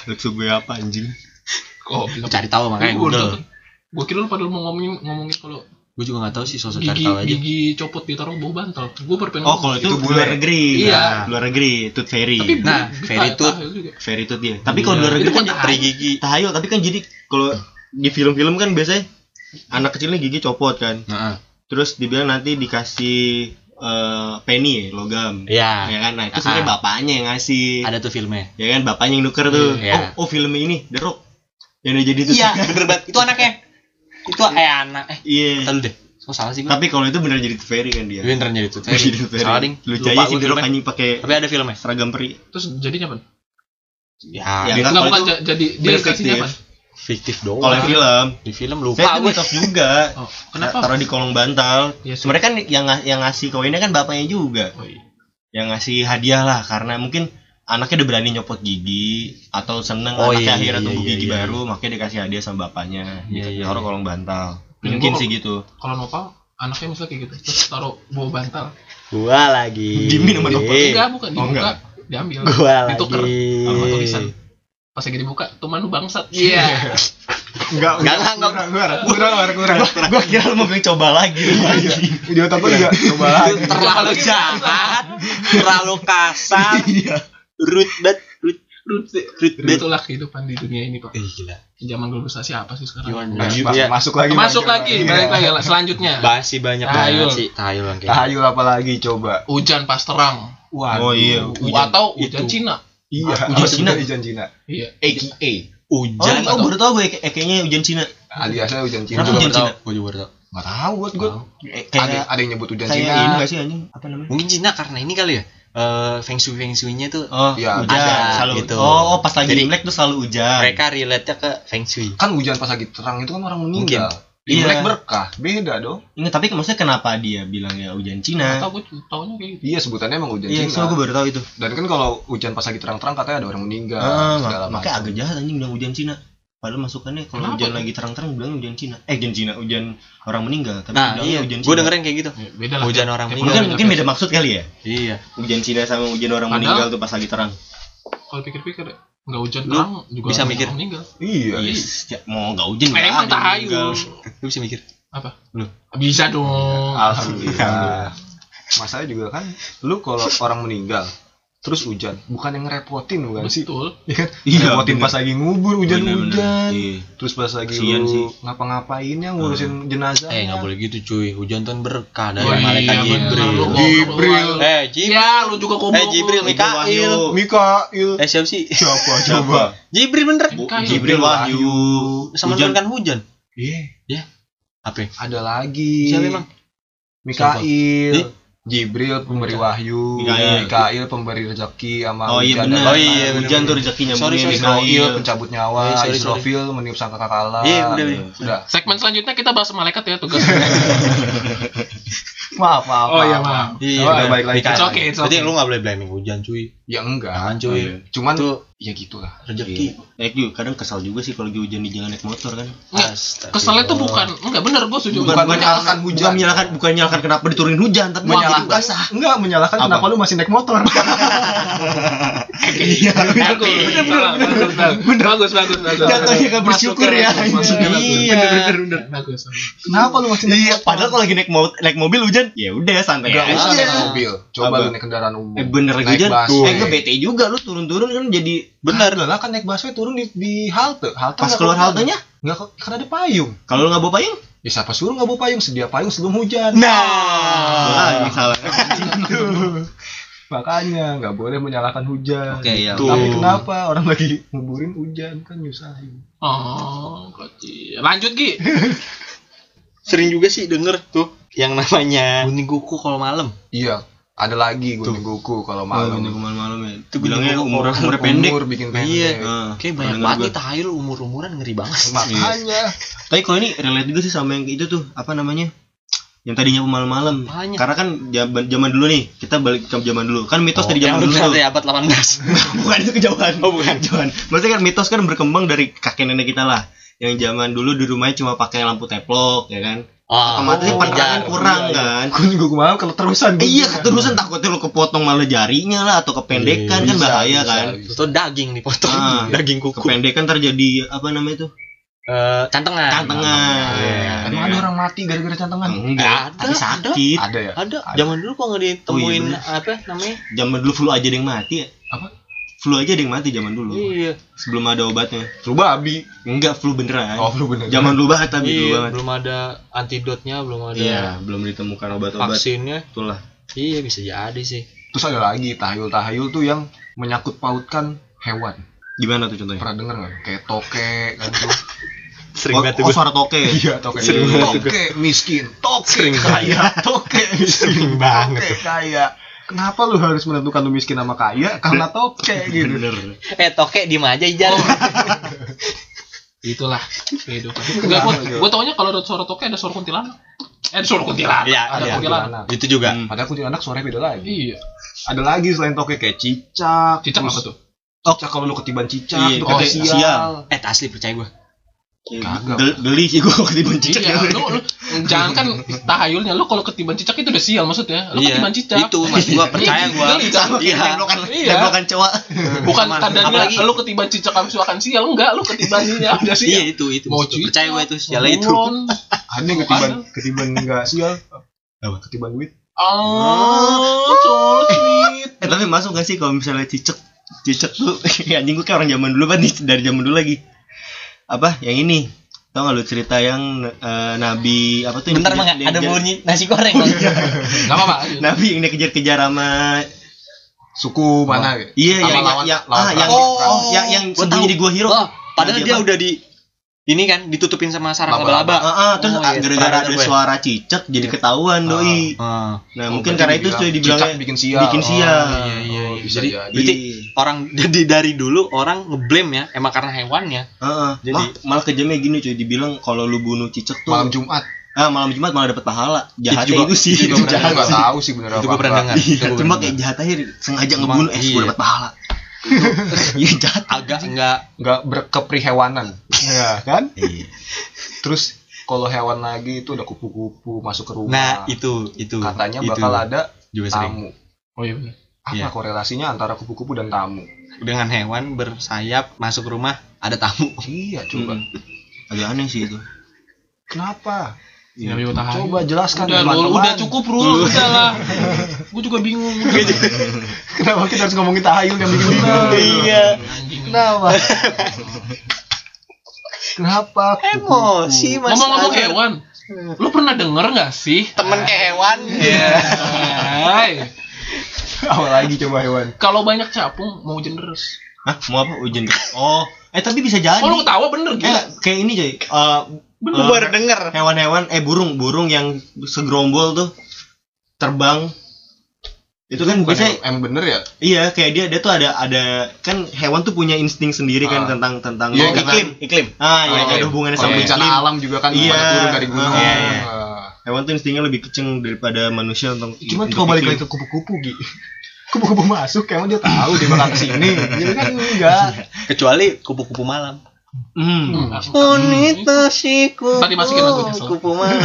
Lucu gue apa anjing? Kok bilang Cari tahu makanya Google. Gua kira lu pada mau ngomongin ngomongin kalau Gue juga nggak tahu sih sosok gigi tahu aja. gigi copot ditaruh bawah bantal. Gua baru pengen Oh, kalau itu, Itu luar negeri. Iya. Nah, luar negeri, tooth fairy. Tapi Nah, tahayul juga. fairy tooth ya. Tapi kalau Iya. luar negeri kan kan Peri gigi. tahayul, tapi kan jadi kalau di film-film kan biasanya anak kecilnya gigi copot kan. Nah, Terus dibilang nanti dikasih eh, penny ya, logam. Iya. Ya kan? Nah, itu sebenarnya bapaknya yang ngasih. Ada tuh filmnya. Ya kan, bapaknya yang nuker tuh. Iya. Oh, oh filmnya ini, The Rock. Yang udah jadi tuh. Iya, bener banget. Itu anaknya. Itu eh anak eh. Iya. Tahu deh. Kok salah sih gue? Tapi kalau itu bener jadi fairy kan dia. Gue beneran jadi. Jadi fairy. Salah ding. Lucu Lupa aja sih filmnya. anjing pakai Tapi ada filmnya. seragam peri. Terus jadinya apa? Ya, Ya, dia kalau bukan itu ja- jadi dia bener kasihnya fiktif. apa? fiktif doang. Kalau yang film, di film saya lupa itu gue. mitos juga. Oh, kenapa? Taruh di kolong bantal. Iya sih. Sebenarnya kan yang yang ngasih koinnya kan bapaknya juga. Oh, iya. Yang ngasih hadiah lah karena mungkin anaknya udah berani nyopot gigi atau seneng Oh, anaknya iya, akhirnya iya, tumbuh iya, gigi iya. baru makanya dikasih hadiah sama bapaknya Iya, gitu. iya, taruh iya. kolong bantal Hmm, mungkin gua- sih gitu Kalau nopal anaknya misalnya kayak gitu terus taruh bawah bantal. Gua lagi. Dimin sama Nopal. Enggak, bukan Oh, dibuka, enggak. diambil. Gua Dituker lagi. sama tulisan. Pas lagi dibuka, teman lu bangsat. Iya. Enggak, Enggak, enggak, enggak. kurang, kurang, kurang, kurang, kurang. gua kira lu mau bilang coba lagi Iya. Di otak gua juga coba lagi. terlalu jahat, terlalu kasar, Iya. rude banget, rude, Ruth, rude banget. itulah kehidupan di dunia ini, Pak. Eh, gila. Zaman globalisasi apa sih sekarang? Gimana? Mas- Iya. Masuk lagi. Masuk Mas. lagi, Iya. balik lagi lah. selanjutnya. Masih banyak Tahayul. banget sih tahayul. Tahayul apa lagi coba? Hujan pas terang. Waduh. Oh, iya. Hujan. Atau hujan Itu. Cina. Iya, Ujian apa Cina. ujian Cina? Iya. AKA. oh, Hujan. oh baru tau gue ekenya ujian Cina Aliasnya ujian Cina. Kenapa tahu. Cina? Gua juga baru tahu. Enggak tahu buat gua. Eh, Ada ada yang nyebut kayak Cina. ini gak sih anjing apa namanya Mungkin Cina karena ini kali ya. Eh, feng shui feng shui-nya tuh oh Iya, hujan ada selalu gitu. oh, oh pas lagi Jadi, Imlek tuh selalu hujan mereka relate-nya ke feng shui. Kan hujan pas lagi terang itu kan orang meninggal. Iya. Imlek berkah, beda dong. Ingat tapi maksudnya kenapa dia bilangnya hujan Cina? Tahu gue taunya kayak gitu. Iya sebutannya emang hujan Iya, Cina. soalnya gue baru tahu itu. Dan kan kalau hujan pas lagi terang-terang katanya ada orang meninggal Ah, segala mak- makanya agak jahat anjing bilang hujan Cina. Padahal masukannya kalau Kenapa hujan lagi terang-terang bilang hujan Cina. Eh, hujan Cina, hujan orang meninggal. Tapi Nah, iya. hujan Gue Cina. dengerin kayak gitu. Ya, beda lah. Hujan Kayak- orang meninggal. Mungkin mungkin beda maksud kali ya. Iya. Hujan Cina sama hujan orang Padahal- meninggal tuh pas lagi terang. Kalau pikir-pikir nggak hujan Lu terang juga bisa orang mikir. meninggal. Iya. Yes, ya, mau nggak hujan nggak ada. Lu bisa mikir. Apa? Lu. Bisa dong. Alhamdulillah. Masalahnya juga kan, lu kalau orang meninggal terus hujan, bukan yang ngerepotin bukan sih? Betul. <laughs> Iya kan? Iya, Ngerepotin bener. pas lagi ngubur hujan-hujan. Iya. Terus pas lagi Kasian lu sih. ngapa-ngapainnya ngurusin jenazah. Eh nggak boleh gitu cuy. Hujan tuh berkah dari Oh, malaikat iya. Jibril. Jibril. Eh Jibril. Ya, lu juga goblok. Eh Jibril. Mikail. Mikail. Eh siapa sih? Siapa <laughs> Coba. Jibril bener. Jibril Wahyu. Sama Hujan. menurunkan hujan. Iya, Apa? ada lagi. Siapa emang? Mikail. Jibril pemberi wahyu, Mikail. Mikail pemberi rezeki sama Oh iya hujan benar. Oh iya. Hujan tuh rezekinya Sorry, sorry. Israfil pencabut nyawa, Eh, sorry. Israfil meniup sangkakala. Iya, udah, udah. udah. Segmen selanjutnya kita bahas malaikat ya tugas. <laughs> Maaf, maaf. Oh, iya, maaf. Iya, Oh, udah balik lagi. It's Berarti okay. lu nggak boleh blaming hujan cuy. Ya enggak. Jangan cuy. Iya. Cuman Itu ya gitulah. rezeki. Naik juga kadang kesal juga sih kalau lagi hujan di jalan naik motor kan. Nggak, Astaga. Keselnya tuh bukan enggak bener gue setuju. Bukan menyalahkan hujan. Bukan menyalahkan bukan menyalahkan kenapa diturunin hujan, tapi Menyalahkan basah. enggak menyalahkan Apa? kenapa lu masih naik motor. <laughs> Iya, bagus. Bagus, bagus, bagus, bagus. Jatuhnya nggak bersyukur ya. Iya. Bener, bener, bener. Bagus. kenapa lu masih Iya, padahal kalau lagi naik naik mobil hujan, ya udah santai aja. naik mobil. Coba lu naik kendaraan umum. Eh bener lagi hujan. Eh enggak bete juga lu turun-turun kan jadi Benar. lah kan naik busway turun di, di halte. Halte pas keluar haltenya Enggak kan ada payung. kalau lu nggak bawa payung. Ya siapa suruh nggak bawa payung? Sedia payung sebelum hujan. Nah, salah. <laughs> Makanya nggak boleh menyalahkan hujan. Oke, ya. Tuh. Tapi kenapa orang lagi nguburin hujan kan nyusahin. Oh, kocil. Lanjut Gi. <laughs> Sering juga sih denger tuh yang namanya kuning kuku kalau malam. Iya, ada lagi gue mingguku kalau Malam malam. malam ya. Itu bilangnya umur umur- pendek. Umur bikin pendek. Iya. Kayak banyak banget nih tahayul umur-umuran ngeri banget. Makanya <laughs> Tapi kalau ini relate juga sih sama yang itu tuh, apa namanya? Yang tadinya malam-malam. Makanya. Karena kan zaman zaman dulu nih, kita balik ke zaman dulu. Kan mitos Oh, dari yang zaman dulu dari abad 18. <laughs> bukan itu kejauhan. Oh, bukan. Kejauhan. Maksudnya kan mitos kan berkembang dari kakek nenek kita lah. Yang zaman dulu di rumahnya cuma pakai lampu teplok, ya kan? Oh, Otomatis oh, penerangan iya. kurang Iya, iya. kan? gue minggu malam kalau terusan. Eh, iya, keterusan takutnya lu kepotong malah jarinya lah atau kependekan Iya, kan bisa, bahaya bisa, kan. bisa. Itu daging nih potong. Ah, <laughs> daging kuku. Kependekan terjadi apa namanya itu? Eh, cantengan. Cantengan. Iya. Emang ada orang mati gara-gara cantengan? Enggak, Ada, tapi sakit. Ada ya? Ada. Ada. Zaman dulu kok nggak ditemuin bener. apa namanya? Zaman dulu flu aja ada yang mati ya. Apa? Flu aja ada yang mati zaman dulu. Iya. Sebelum ada obatnya. Flu babi. Enggak flu beneran. Oh, flu bener. Zaman dulu banget tapi dulu Iya, banget. belum ada antidotnya, belum ada Iya, belum ditemukan obat-obat. vaksinnya. Itulah. Iya, bisa jadi sih. Terus ada lagi tahayul-tahayul tuh yang menyangkut pautkan hewan. Gimana tuh contohnya? Pernah denger nggak? Kayak toke kan tuh. <laughs> Sering Oh, banget oh, tuh. suara toke. <laughs> Iya, toke. Sering banget. Toke miskin, toke Sering kaya, toke miskin, Sering banget toke kaya. Kenapa lu harus menentukan lu miskin sama kaya? Karena toke <laughs> gitu. Bener. Eh, toke diem aja Ijal. <laughs> Itulah kehidupan. Enggak gua gua taunya kalau ada suara toke ada suara kuntilanak. Eh ada suara kuntilanak. Iya, ada iya. kuntilanak. Itu juga. Hmm. Padahal kuntilanak suaranya beda lagi. Iya. Ada lagi selain toke kayak cicak. Cicak terus- apa tuh? Cicak kalau lu ketiban cicak, Iya, itu kayak sial. Eh, asli percaya gue. Kagak. Gel- geli sih gua <laughs> ketiban cicak Iya, ya. lu, lu jangan kan tahayulnya lu kalau ketiban cicak itu udah sial maksudnya. Lu Iya. ketiban cicak. Itu maksud gua percaya gua. Geli kan? Iya. Temblokan, Iya. cowok. Bukan Aman. tandanya Apalagi- lu ketiban cicak habis akan sial enggak, lu ketibannya <laughs> udah sial. Iya, itu itu. Mau Maksud gua. cicak, percaya gue itu sialnya itu. yang ketiban ketiban enggak sial. Apa? Ketiban duit. Oh, so sweet. Eh tapi masuk gak sih kalau misalnya cicak cicak tuh ya <laughs> anjing gue kayak orang zaman dulu banget nih dari zaman dulu lagi apa yang ini tau gak lu cerita yang eh, nabi apa tuh Bentar, Bang, yang ada bunyi nasi goreng. Bang. Enggak <laughs> apa-apa. nabi yang dikejar-kejar sama Suku mana? gitu? iya yang lawan- yang lawan ah yang perang. Oh, yang yang gua sembunyi di gua hero Oh, padahal dia apa? udah di ini kan ditutupin sama sarang Laba-laba. laba-laba. Ah, ah, terus Oh, ah, iya, gara-gara ada gue. suara cicak jadi ketahuan Ah. doi Ah. nah Oh, mungkin karena itu dibilang tuh dibilangnya cicak bikin sial. bikin Oh, sial iya, iya, Oh, Oh, bisa jadi, jadi. berarti Iya. orang <laughs> jadi dari dulu orang ngeblame ya emang karena hewannya Heeh. Jadi- Mal- malah kejamnya gini cuy dibilang kalau lu bunuh cicak tuh Malam Jumat. ah malam Jumat malah dapat pahala jahatnya juga- itu sih itu juga <laughs> Jahat nggak tahu sih bener itu apa. gue pernah dengar Iya, Itu cuma kayak jahat aja sengaja ngebunuh eh iya. gue dapat pahala <laughs> iya jahat agak enggak Nggak berkeprihewanan. ya kan? iya Terus kalau hewan lagi itu ada kupu-kupu masuk ke rumah. nah itu itu katanya itu bakal ada juga sering tamu. Oh iya benar. Apa Iya. korelasinya antara kupu-kupu dan tamu? dengan hewan bersayap masuk rumah ada tamu Iya, coba. Hmm. agak aneh sih itu Kenapa? Ya, Tahayu. Coba jelaskan Udah, teman-teman. Rul, udah cukup Rul, udah lah. <laughs> Gue juga bingung. Kenapa kita harus ngomongin tahayul yang bikin bingung? Iya. Kenapa? Kenapa? emosi mas Ngomong-ngomong hewan, lu pernah denger nggak sih? temen ke hewan Iya. <laughs> Hai, <laughs> Apa lagi coba hewan? kalau banyak capung mau hujan deras. Hah? mau apa ujian oh eh tapi bisa jadi Oh lu ketawa bener eh, gila. kayak ini coy eh, Lu eh, baru denger hewan-hewan eh burung burung yang segerombol tuh terbang itu kan Bukan biasanya emang bener ya? iya kayak dia dia tuh ada ada kan hewan tuh punya insting sendiri kan Ah. tentang tentang Iya, karena- iklim iklim ah ya Oh, ada hubungannya Kalau sama bencana iklim alam juga kan Iya. turun dari gunung. Iya, iya. Hewan tuh instingnya lebih keceng daripada manusia untuk Cuma untuk kalau balik lagi ke kupu-kupu Gi. <laughs> Kupu-kupu masuk emang dia tahu dia bakal ke sini Jadi <laughs> kan? Enggak. Kecuali kupu-kupu malam. Hmm. Bonita si kupu Tadi masukin lagunya, Sol. kupu malam.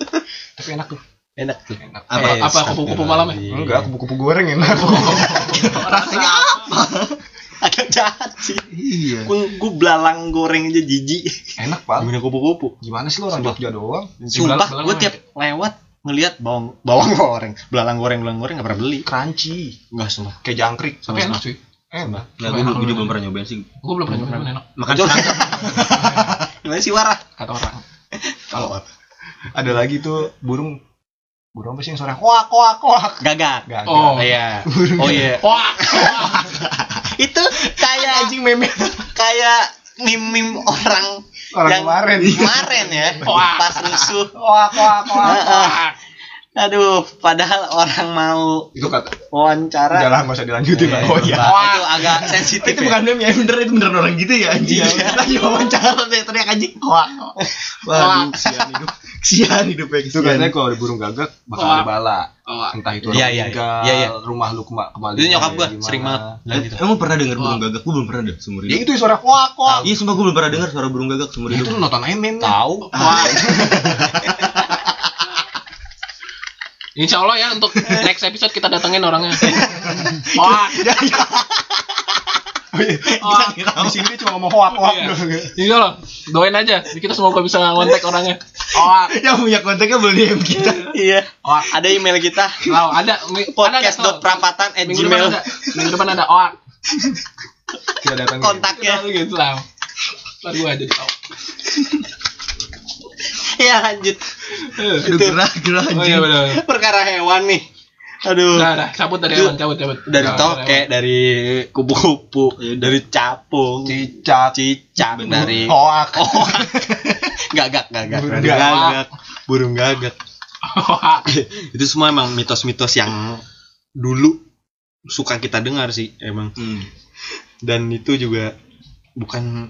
<laughs> Tapi enak tuh. Enak tuh. Enak. Apa Eh, apa kupu-kupu malam ya? Enggak, kupu-kupu goreng enak. Rasanya agak jahat sih. Iya. Gue gue belalang goreng aja jijik. Enak pak. Gimana kupu-kupu? Gimana sih lo orang. Jogja doang? sumpah gue tiap lewat ngelihat bawang bawang goreng. Belalang goreng belalang goreng gak pernah beli. Crunchy. Enggak sumpah. Kayak jangkrik. Tapi enak cuy. Enak. Nggak gue belum- juga belum pernah nyobain sih. Gue belum pernah nyobain. enak. makan serangga <laughs> gimana sih warah Kata orang. kalau Ada lagi tuh burung. Burung apa sih yang suara? Kuak kuak kuak. Gagak. Gak, Oh. iya. Oh iya. Wah. <laughs> itu kayak anjing meme kayak meme orang Orang yang kemarin. kemarin ya. Wah. pas rusuh. Kuak kuak Heeh. Aduh padahal orang mau Itu kata. wawancara. Udah lah gak usah dilanjutin lah Oh iya. Pak, itu agak sensitif itu ya. bukan meme ya bener itu beneran orang gitu ya anjing. Iya. lagi wawancara teriak teriak anjing. Wah waduh sian hidup. Sian hidup ya Itu katanya kalau ada burung gagak bakal ada bala. Oh, Entah itu Iya, orang iya, meninggal iya, iya. Rumah lu kema- kembali itu nyokap gua sering banget. Gitu. emang pernah denger burung gagak? Gue belum pernah deh seumur Ya hidup. itu suara kuak kuak. Iya sumpah gue belum pernah denger suara burung gagak seumur Itu hidup. lu nonton aja meme tahu. Wah. <laughs> Insya Allah ya untuk <laughs> next episode kita datengin orangnya. <laughs> Wah. <laughs> Wah. Di sini dia cuma ngomong kuak kuak Iya. doang. Insya Allah doain aja. Kita semoga bisa ngontek orangnya. Wah. yang punya kontaknya boleh DM kita iya Wah. ada email kita Lau, ada podcast dot prapatan at minggu depan gmail ada minggu depan ada oh Kita datangin kontaknya gitu lah gua jadi tahu ya lanjut. Aduh gerah gerah oh iya benar perkara hewan nih. Aduh. Udah udah cabut dari Itu- hewan cabut cabut. dari Nah, toke dari kupu-kupu dari capung. Cicak. Cicak dari Hoak. <laughs> Oh gagak gagak Burung gagak. gagak burung <laughs> gagak. Itu semua emang mitos-mitos yang dulu suka kita dengar sih emang. Hmm. dan itu juga bukan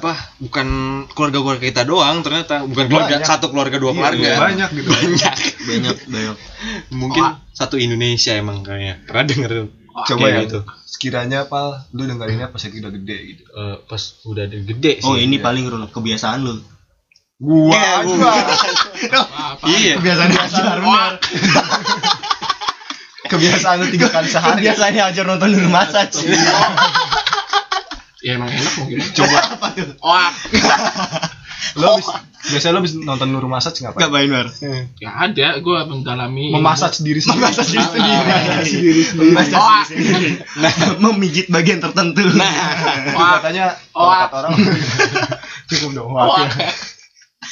apa bukan keluarga-keluarga kita doang ternyata bukan keluarga Banyak. satu keluarga dua Iya, keluarga. banyak gitu. banyak. Banyak banyak. Mungkin Wah. satu Indonesia emang kayaknya. Pernah denger Coba kayak ya gitu. Sekiranya apa Lu dengerinnya pas lagi udah gede gitu. Eh, pas udah gede sih. oh ini iya. paling kebiasaan lu. Gua Iya, aja. gua. <laughs> iya. Kebiasaan ajar benar <laughs> Kebiasaan lu tiga kali sehari. Kebiasaannya ajar nonton di rumah saja ya emang enak mau gimana? <laughs> Coba. Apa tuh? Wah <laughs> Lo habis Biasanya lo habis nonton Nuru Massage ngapain? ngapain war ya ada. Gua mendalami Memassage diri sendiri Memassage diri Ah, sendiri. Memassage diri sendiri Memassage Oh. diri sendiri. <laughs> memijit bagian tertentu. Nah katanya Oh. kalau kata orang Cukup dong wakil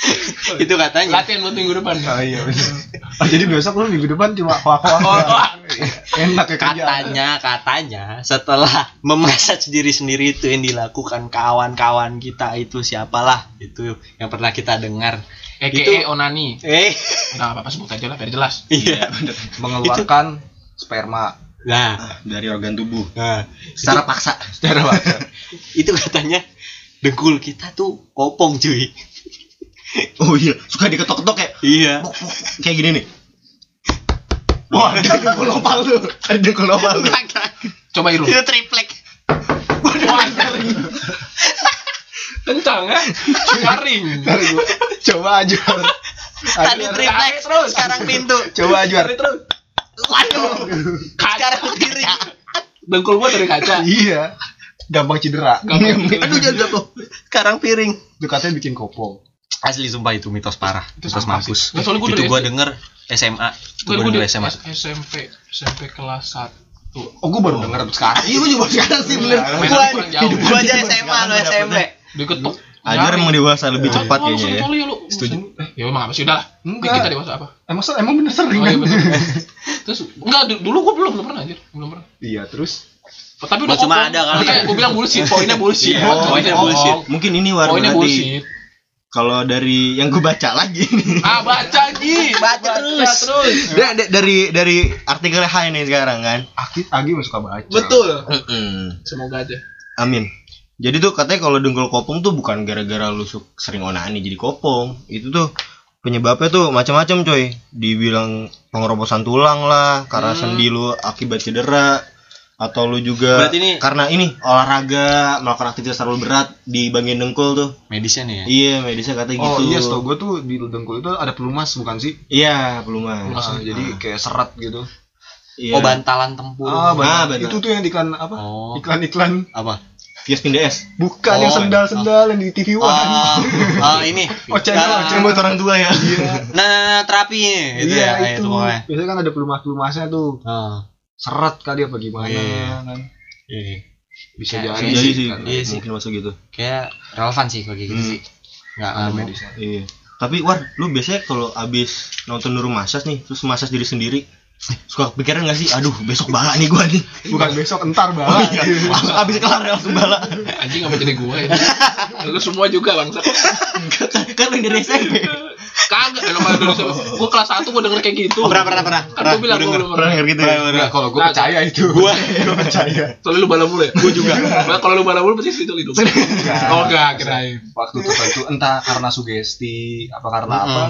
<laughs> itu katanya. Latihan buat minggu depan. Oh iya bener. Oh, jadi besok lu minggu depan cuma Oh, wah. Enak ya katanya katanya setelah memasak diri sendiri itu yang dilakukan kawan-kawan kita itu siapalah itu yang pernah kita dengar. EKE Itu- onani. Eh. Nah apa sebut aja lah biar jelas. Iya. Mengeluarkan sperma Nah, Ah, dari organ tubuh. Nah secara paksa. Secara paksa. Itu katanya dengkul kita tuh kopong cuy. <laughs> oh iya suka diketok-ketok kayak Iya. kayak gini nih wah ada <laughs> dengkul opal lu ada dengkul opal lu Coba Irul. Itu triplek. Kencang ya? Garing. Ntar gua coba aja Tadi triplek terus sekarang pintu. coba aja terus. Waduh. Sekarang kiri. Dengkul gua dari kaca. iya gampang cedera Gampang. <laughs> Aduh jangan jatuh. Sekarang piring. itu katanya bikin kopong Asli sumpah itu mitos parah. Itu mitos mampus. soalnya gua itu SD. denger SMA. Itu gua denger di SMA. SMP SMP kelas 1. oh gue baru denger sekarang iya gua juga sekarang sih bener jauh. gua aja SMA lo SMP. Diketuk. Ajar emang dewasa lebih cepat kayaknya ya. Setuju. Eh, Ya emang apa sih udah. Enggak. Kita dewasa apa? emang so- emang bener sering Oh, iya, kan. Terus enggak du- dulu gua belum belum pernah anjir. Belum pernah. iya terus Tapi Gua udah cuma ada kali. Gua bilang bullshit, poinnya bullshit. Iya, Poinnya bullshit. mungkin ini warna bullshit. Kalau dari yang gue baca lagi nih Ah, baca Ji. Baca terus. terus. Da- da- dari dari artikel Hai nih sekarang kan Aki Agi suka baca Betul. Mm-mm. Semoga aja. amin jadi tuh katanya kalau dengkul kopong tuh bukan gara-gara lu sering onani jadi kopong itu tuh penyebabnya tuh macam-macam coy dibilang pengerobosan tulang lah karena Hmm. sendi lu akibat cedera atau lu juga Berarti ini- karena ini olahraga melakukan aktivitas terlalu berat di bagian dengkul tuh Medisnya nih ya. iya medisnya katanya Oh gitu iya, setahu gue tuh di dengkul itu ada pelumas bukan sih? iya pelumas. Ah, jadi kayak serat gitu. iya. Oh bantalan tempur. Ah, Ah, benar. benar. Itu tuh yang di iklan apa? Oh. Iklan-iklan Apa? Kios Pindes bukan Oh, yang sendal-sendal yang di TV Oh, One. oh ini. <laughs> Oh, channel, Ah, channel. buat orang tua ya Nah, nah, nah, terapi nih. Itu iya ya, itu. itu. Biasanya kan ada pelumas-pelumasnya tuh. Oh, Seret kali apa gimana Iya. kan. iya. Bisa Kayak- jadi, jadi sih kan. Iya sih. mungkin masuk gitu Kayak relevan sih kalau kayak gitu Hmm. sih. Enggak Ada medisnya. Iya. Tapi War, lu biasanya kalau abis nonton Masas nih, terus masas diri sendiri, suka kepikiran gak sih? Aduh, besok bala nih gua nih. Bukan besok entar Oh, banget. iya. abis kelar langsung bala. Anjing apa jadi gua ya? Lu semua juga bangsa. kan lu yang dari SMP. Kagak kalau malah dulu gua kelas 1 gua denger kayak gitu. Oh, pernah pernah pernah. Kan gua bilang gua belum Pernah denger gitu ya? Nah, kalau gue percaya itu. Gua <laughs> gue percaya. Soalnya lu bala mulu ya? Gua juga. Nah, kalau lu bala mulu pasti situ itu. <laughs> Oh enggak, kirain. Waktu tertentu entah karena sugesti apa karena apa.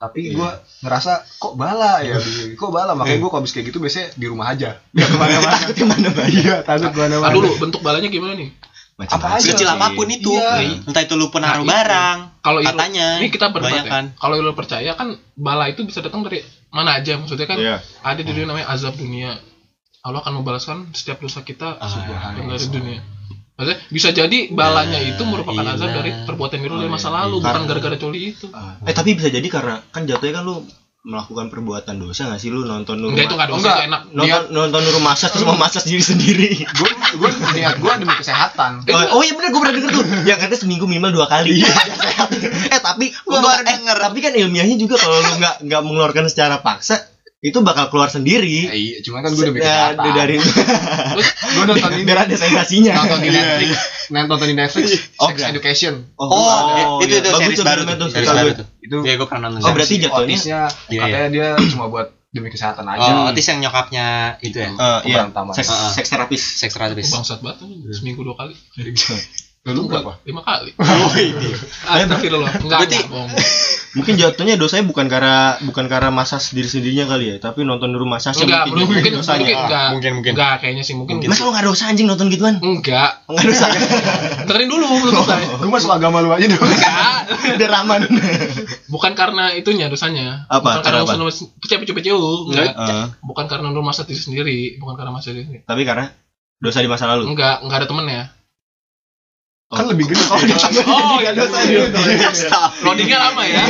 Tapi gue ngerasa kok bala ya, kok bala makanya gue kalau habis kayak gitu biasanya di rumah aja. Ke mana-mana. <laughs> Takut ke mana-mana. Iya, takut ke mana-mana. dulu bentuk balanya gimana nih? Apa aja sekecil sih. apa pun itu. Iya. Entah itu lu penaruh Nah, barang. Kalau katanya. Ini kita berdebat banyak ya. kan. Kalau lu percaya kan bala itu bisa datang dari mana aja maksudnya kan Iya. ada di dunia namanya azab dunia. Allah akan membalaskan setiap dosa kita Ah, yang dari dunia. Maksudnya bisa jadi balanya Nah, itu merupakan iya. azab dari perbuatan dari Oh, masa iya. lalu, bukan Karena- gara-gara coli itu. Eh tapi bisa jadi karena kan jatuhnya kan lu melakukan perbuatan dosa gak sih lu nonton Nurul Enggak itu enggak dosa Enggak. itu enak. nonton nonton Nurul Masas terus mau masas diri sendiri. Gue gue niat gue demi kesehatan. Oh, oh iya bener gue pernah denger tuh Yang katanya seminggu minimal dua kali <laughs> Sehat. Eh tapi Gua untuk- baru eh, denger. Tapi kan ilmiahnya juga kalau lu gak, nggak mengeluarkan secara paksa Itu bakal keluar sendiri Ya, iya, cuman kan gue demi Ya, kesehatan. dari Terus gue nonton ini <laughs> ada sensasinya nonton di Netflix nonton di Netflix Oh, Sex. Education Oh, oh, itu iya. itu Bagus series tuh baru Series gue. tuh. itu Iya, gua pernah nonton. Oh, berarti jatuhnya- otisnya Iya, katanya dia cuma buat demi kesehatan aja Oh, Otis yang nyokapnya itu ya. Eh, iya, seks, Ah. seks terapis Seks terapis. bangsat banget seminggu dua kali. <laughs> Lu berapa? Lima kali. <laughs> Oh, ini. Astagfirullah. Enggak, Berarti- enggak, bohong. Mungkin jatuhnya dosanya bukan karena bukan karena masas diri sendirinya kali ya Tapi nonton dulu masas Enggak, belum mungkin dosanya mungkin enggak. Mungkin, mungkin. Enggak, kayaknya sih mungkin. Masa lu gak dosa anjing nonton gituan? Enggak. Gak dosa Dengerin <laughs> dulu belum selesai. gue masuk agama lu aja dong Enggak. <laughs> Udah raman Bukan karena itunya dosanya. Apa? Bukan karena usul pecah-pecah Enggak. Eh, Bukan karena lu masa diri sendiri, bukan karena masa diri sendiri. Tapi karena dosa di masa lalu Enggak, enggak ada temennya. Kan lebih gede oh Oh, iya, dosa iya. dia Loadingnya lama ya.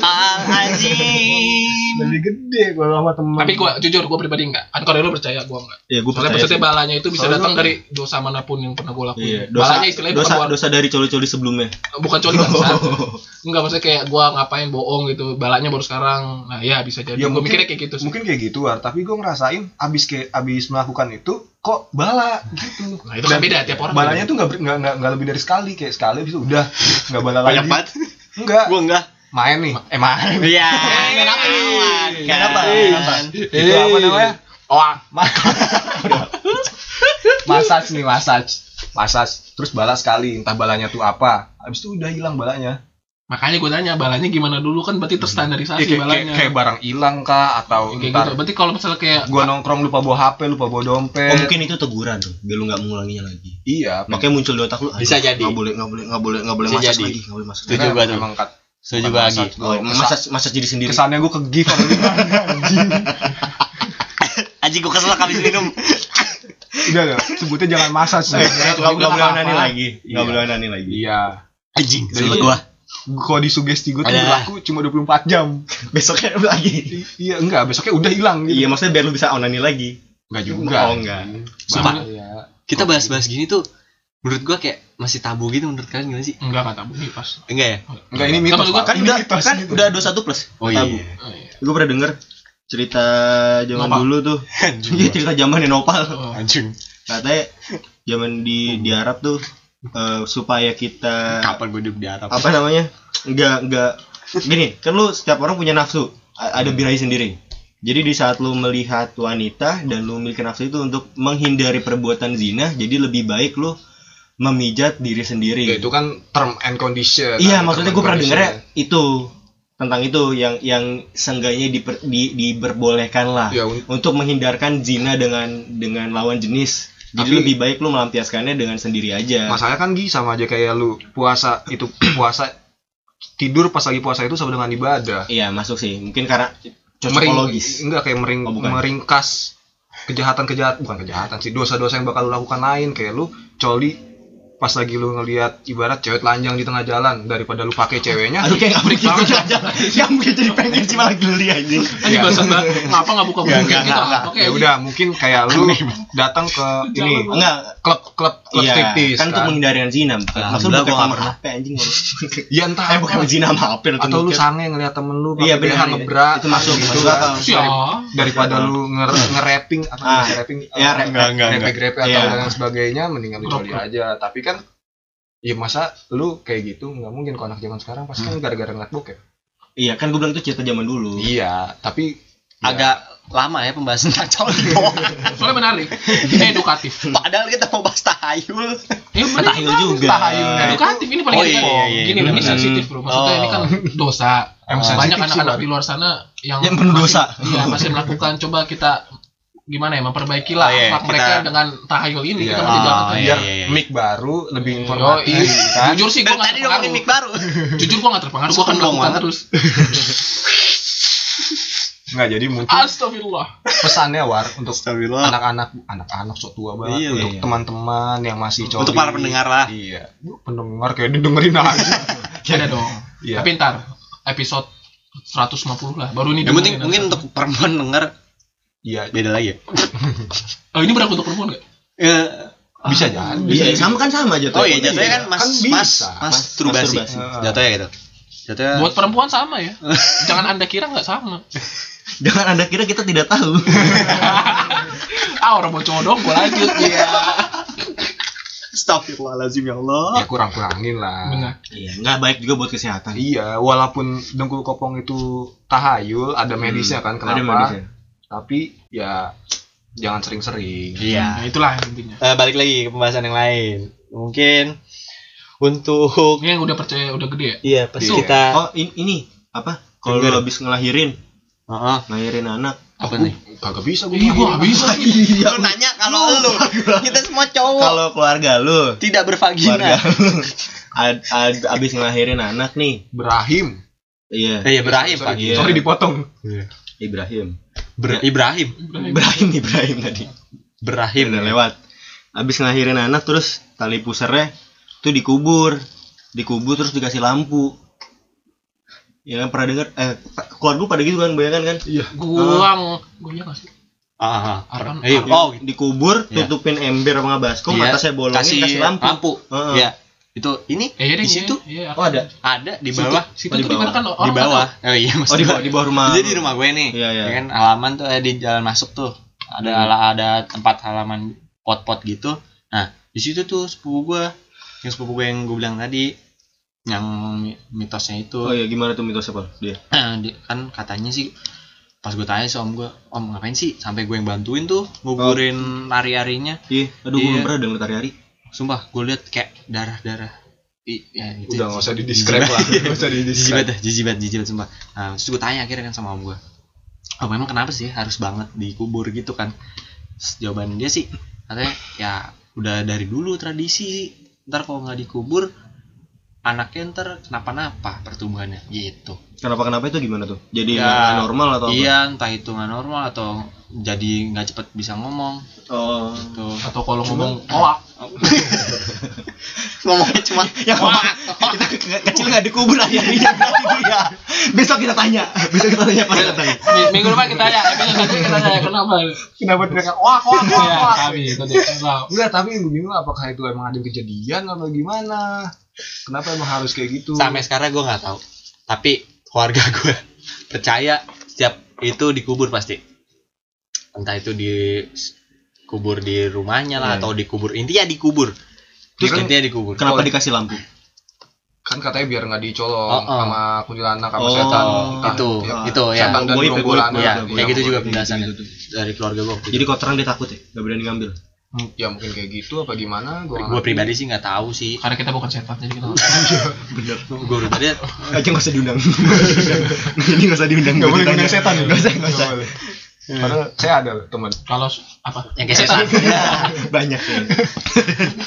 Al-Azim. lebih gede kalau sama teman Tapi gua jujur gua pribadi enggak. Kan kalau lu percaya gua enggak. Ya gue Soalnya percaya maksudnya balanya itu bisa datang dari dosa mana pun yang pernah gua lakuin. Iya, dosa, balanya istilahnya dosa, bukan gua, dosa dari coli-coli sebelumnya. bukan coli bangsa. <laughs> Enggak maksudnya kayak gua ngapain bohong gitu. Balanya baru sekarang. Nah, ya bisa jadi. Ya, gua mungkin- mikirnya kayak gitu sih. mungkin kayak gitu tapi gue ngerasain abis kayak abis melakukan itu kok bala gitu Nah, itu kan Dan beda tiap orang. balanya beda. tuh nggak nggak nggak lebih dari sekali kayak sekali habis itu udah nggak bala Banyak lagi banget. enggak Gua enggak. main nih eh main Iya. Main apa nih? Main apa? Main apa? itu apa namanya oh ma <laughs> massage nih massage massage terus bala sekali entah balanya tuh apa habis itu udah hilang balanya Makanya gue tanya balanya gimana dulu kan berarti Ya, terstandarisasi kayak, kayak, balanya. kayak barang hilang kah atau Kayak ntar gitu. Berarti kalau misalnya kayak gua nongkrong lupa bawa HP lupa bawa dompet Oh mungkin itu teguran tuh, biar lu nggak mengulanginya lagi. iya Makanya muncul di otak lu. Bisa jadi. Nggak boleh, nggak boleh, nggak boleh, nggak boleh jadi. lagi, nggak boleh masak. Setuju lagi. gua tuh. emang kat Setuju lagi. Oh, gua masak, masak masak jadi sendiri. kesannya gua ke gift apa gimana <laughs> anjing Aji gua kesel habis minum. udah udah sebutnya jangan massage Eh, Nggak nggak boleh nani lagi, nggak Iya. boleh nani lagi. iya Anjing, kesel gua. Kalau disugesti gua tuh Ada. berlaku cuma 24 jam <laughs> Besoknya lagi. Iya enggak besoknya udah hilang gitu Iya, maksudnya biar lu bisa onani lagi. enggak juga Oh enggak. Sumpah. Iya. Kita bahas-bahas gini tuh menurut gua kayak masih tabu gitu menurut kalian gimana sih? enggak kata nih pas. Enggak ya? enggak ini Kan mitos gua. Kan Ini udah mitos kan gitu. udah 21 plus. Oh tabu. iya. Oh, iya. Gue pernah denger cerita zaman Nopal. dulu tuh. <laughs> Iya cerita zaman Nopal. Oh. Anjing. Katanya zaman di di Arab tuh eh, supaya kita Kapan gua hidup di Arab? apa namanya? Nggak nggak. Gini kan lu setiap orang punya nafsu. A- ada birahi sendiri. Jadi di saat lu melihat wanita dan lu memiliki nafsu itu untuk menghindari perbuatan zina jadi lebih baik lu memijat diri sendiri. Ya, itu kan term and condition. Iya maksudnya gue pernah condition. itu tentang itu yang yang seenggaknya diper, di, diperbolehkan lah Ya, un- untuk menghindarkan zina dengan dengan lawan jenis jadi Tapi- lebih baik lu melampiaskannya dengan sendiri aja. Masalahnya kan Gi sama aja kayak lu puasa itu <clears throat> puasa tidur pas lagi puasa itu sama dengan ibadah. Iya masuk sih. Mungkin karena cocokologis enggak kayak mering, Oh, bukan. meringkas kejahatan kejahatan bukan kejahatan sih dosa-dosa yang bakal lu lakukan lain. Kayak lu coli pas lagi lu ngelihat ibarat cewek telanjang di tengah jalan daripada lu pakai ceweknya Aduh kayak gak begitu aja Yang mungkin jadi pengen sih malah geli Anjing. Iya. bahasa. Ngapa nggak buka kayak gitu? ya kayak udah mungkin kayak lu datang ke ini Enggak klub klub klub Iya. striptease Kan untuk menghindari zina bukan? Gua nggak kamar pernah. HP anjing ya entah. Eh bukan zina sama HP atau lu sange ngeliat temen lu Iya, benar, iya. ngebrak. Itu masuk, gitu. kan. daripada lu nger nge-rapping apa Ah, nge-rapping iya, enggak, grepe grepe atau Iya. dan sebagainya mendingan lu aja. Tapi kan ya masa lu kayak gitu nggak mungkin kalau anak zaman sekarang pasti kan gara-gara ngeliat bokep Iya kan gue bilang itu cerita zaman dulu iya tapi ya, Agak lama ya pembahasan coli. <laughs> Soalnya menarik. Ini edukatif. Padahal kita mau bahas tahayul. Ya bener. Tahayul juga tahayulnya itu Edukatif ini paling Oh, iya, iya, iya. Gini ini Hmm. sensitif bro. Maksudnya Oh. ini kan dosa. Emang Banyak anak-anak di luar sana yang Yang penuh dosa. Iya masih melakukan. Coba kita gimana ya memperbaiki lah Oh, iya, kita- mereka dengan tahayul ini. Iya. Kita jangan Oh, ketemu. biar iya, iya. mic baru lebih informatif iya. kan Jujur sih gue Kan gak tadi ngomongin terpengaruh. mic baru. <laughs> Jujur gue gak terpengaruh. Gue akan Sombong melakukan terus. nggak jadi mungkin Astagfirullah. pesannya war untuk anak-anak anak-anak sok tua banget Iya, untuk iya. teman-teman yang masih coli Untuk para pendengar lah. iya pendengar kayak didengerin aja Ada <laughs> dong. Iya. Tapi ntar episode 150 lah. Baru ini Yang penting dengerin mungkin nanti. untuk perempuan denger iya beda lagi ya. <laughs> Oh ini berlaku untuk perempuan gak? Eh, bisa jadi Bisa sama kan sama aja Oh iya jatuhnya kan mas Kan bisa. mas mas Mas turbasi. masturbasi. Jatuhnya gitu. Jatuhnya Buat perempuan sama ya. <laughs> Jangan anda kira nggak sama. <laughs> Jangan anda kira kita tidak tahu ah orang mau cowok dong, gue lanjut. Iya. Astagfirullahaladzim ya Allah. ya kurang-kurangin lah Benar. Iya nggak baik juga buat kesehatan Iya, walaupun dengkul kopong itu tahayul, ada medisnya kan, Ada kenapa? medisnya. Tapi ya jangan sering-sering. Nah, Iya. itulah intinya. Eh, balik lagi ke pembahasan yang lain. Mungkin untuk Ini yang udah percaya udah gede ya. iya pas Iya. kita Oh in- ini apa kalau lu habis ngelahirin Heeh. ngelahirin anak apa Aku nih? Kagak bisa gue. Iya, gak bisa. <laughs> Lu nanya kalau lu kita semua cowok kalau keluarga lu tidak keluarga bervagina. lu ad, ad- abis ngelahirin anak nih Berahim. iya Eh, iya Ibrahim sorry, Pak. Iya. sorry dipotong. Ibrahim Ber- Ibrahim. Ibrahim Ibrahim tadi Ibrahim udah lewat abis ngelahirin anak terus tali pusernya tuh dikubur dikubur terus dikasih lampu ya kan pernah dengar eh keluarga lu pada gitu kan bayangan kan Iya. Guang. Gue iya gak sih? Ah, ah. Apaan? Eh, oh, dikubur Iya. tutupin ember sama baskom Iya, atasnya bolongin kasih, lampu, Heeh. Iya. Itu ini Eh, iya di situ Iya, iya, oh ada ada di bawah. Situ Oh, di di mana bawah. kan di bawah. Oh iya, oh di bawah di bawah rumah Jadi di rumah gue nih. Iya, iya. Ya kan halaman tuh eh, di jalan masuk tuh. Ada Hmm. ala ada tempat halaman pot-pot gitu. Nah, di situ tuh sepupu gue yang sepupu gue yang gue bilang tadi yang mi- mitosnya itu Oh iya gimana tuh mitosnya Pal? Dia. <clears throat> Di- kan katanya sih pas gue tanya sama om gue om ngapain sih sampai gue yang bantuin tuh nguburin ari-arinya Iya, aduh gue Iya. belum pernah denger tari-hari. Sumpah gue liat kayak darah darah I, ya, itu Udah nggak usah di describe lah. Nggak usah <laughs> di describe. banget jijik banget sumpah nah terus gue tanya akhirnya kan sama om gue oh memang kenapa sih harus banget dikubur gitu kan Terus jawaban dia sih katanya ya udah dari dulu tradisi sih ntar kalau nggak dikubur anaknya ntar kenapa-napa pertumbuhannya gitu Kenapa kenapa itu gimana tuh? Jadi Ya, nggak normal atau apa? iya entah itu nggak normal atau jadi nggak cepet bisa ngomong Oh. tuh atau kalau ngomong oak <laughs> ngomongnya cuma Ya <laughs> kita ke- kecil nggak dikubur ayahnya <laughs> dia. Besok kita tanya. Besok kita tanya datang. Mi- minggu depan kita tanya nanti kita tanya kenapa Kenapa teriak wah wah wah ya wah. kami itu dia. Enggak, tapi gue bingung apakah itu emang ada kejadian atau gimana? Kenapa emang harus kayak gitu? sampai sekarang gue nggak tahu. Tapi keluarga <laughs> gue percaya setiap itu dikubur pasti. Entah itu di kubur di rumahnya lah Iya. atau dikubur. Intinya dikubur. Terus kan- intinya dikubur. Kenapa dikasih lampu? kan katanya biar nggak dicolong Oh, oh. sama kuntilanak sama Oh, setan. Entah itu ya, itu ya. Setan dan ya, ya kayak gitu juga penjelasannya. gitu dari keluarga gue Jadi kotoran dia takut ya, nggak berani ngambil. Ya mungkin kayak gitu apa gimana? Gua gue pribadi sih nggak tahu sih karena kita bukan setan jadi kita Bener. gue pribadi Aja nggak usah diundang. <laughs> Ini nggak usah diundang. Nggak boleh Ditanya. ngundang setan? Nggak usah, nggak usah. boleh. Padahal saya ada teman. kalau apa yang kayak setan <laughs> Banyak <laughs> ya.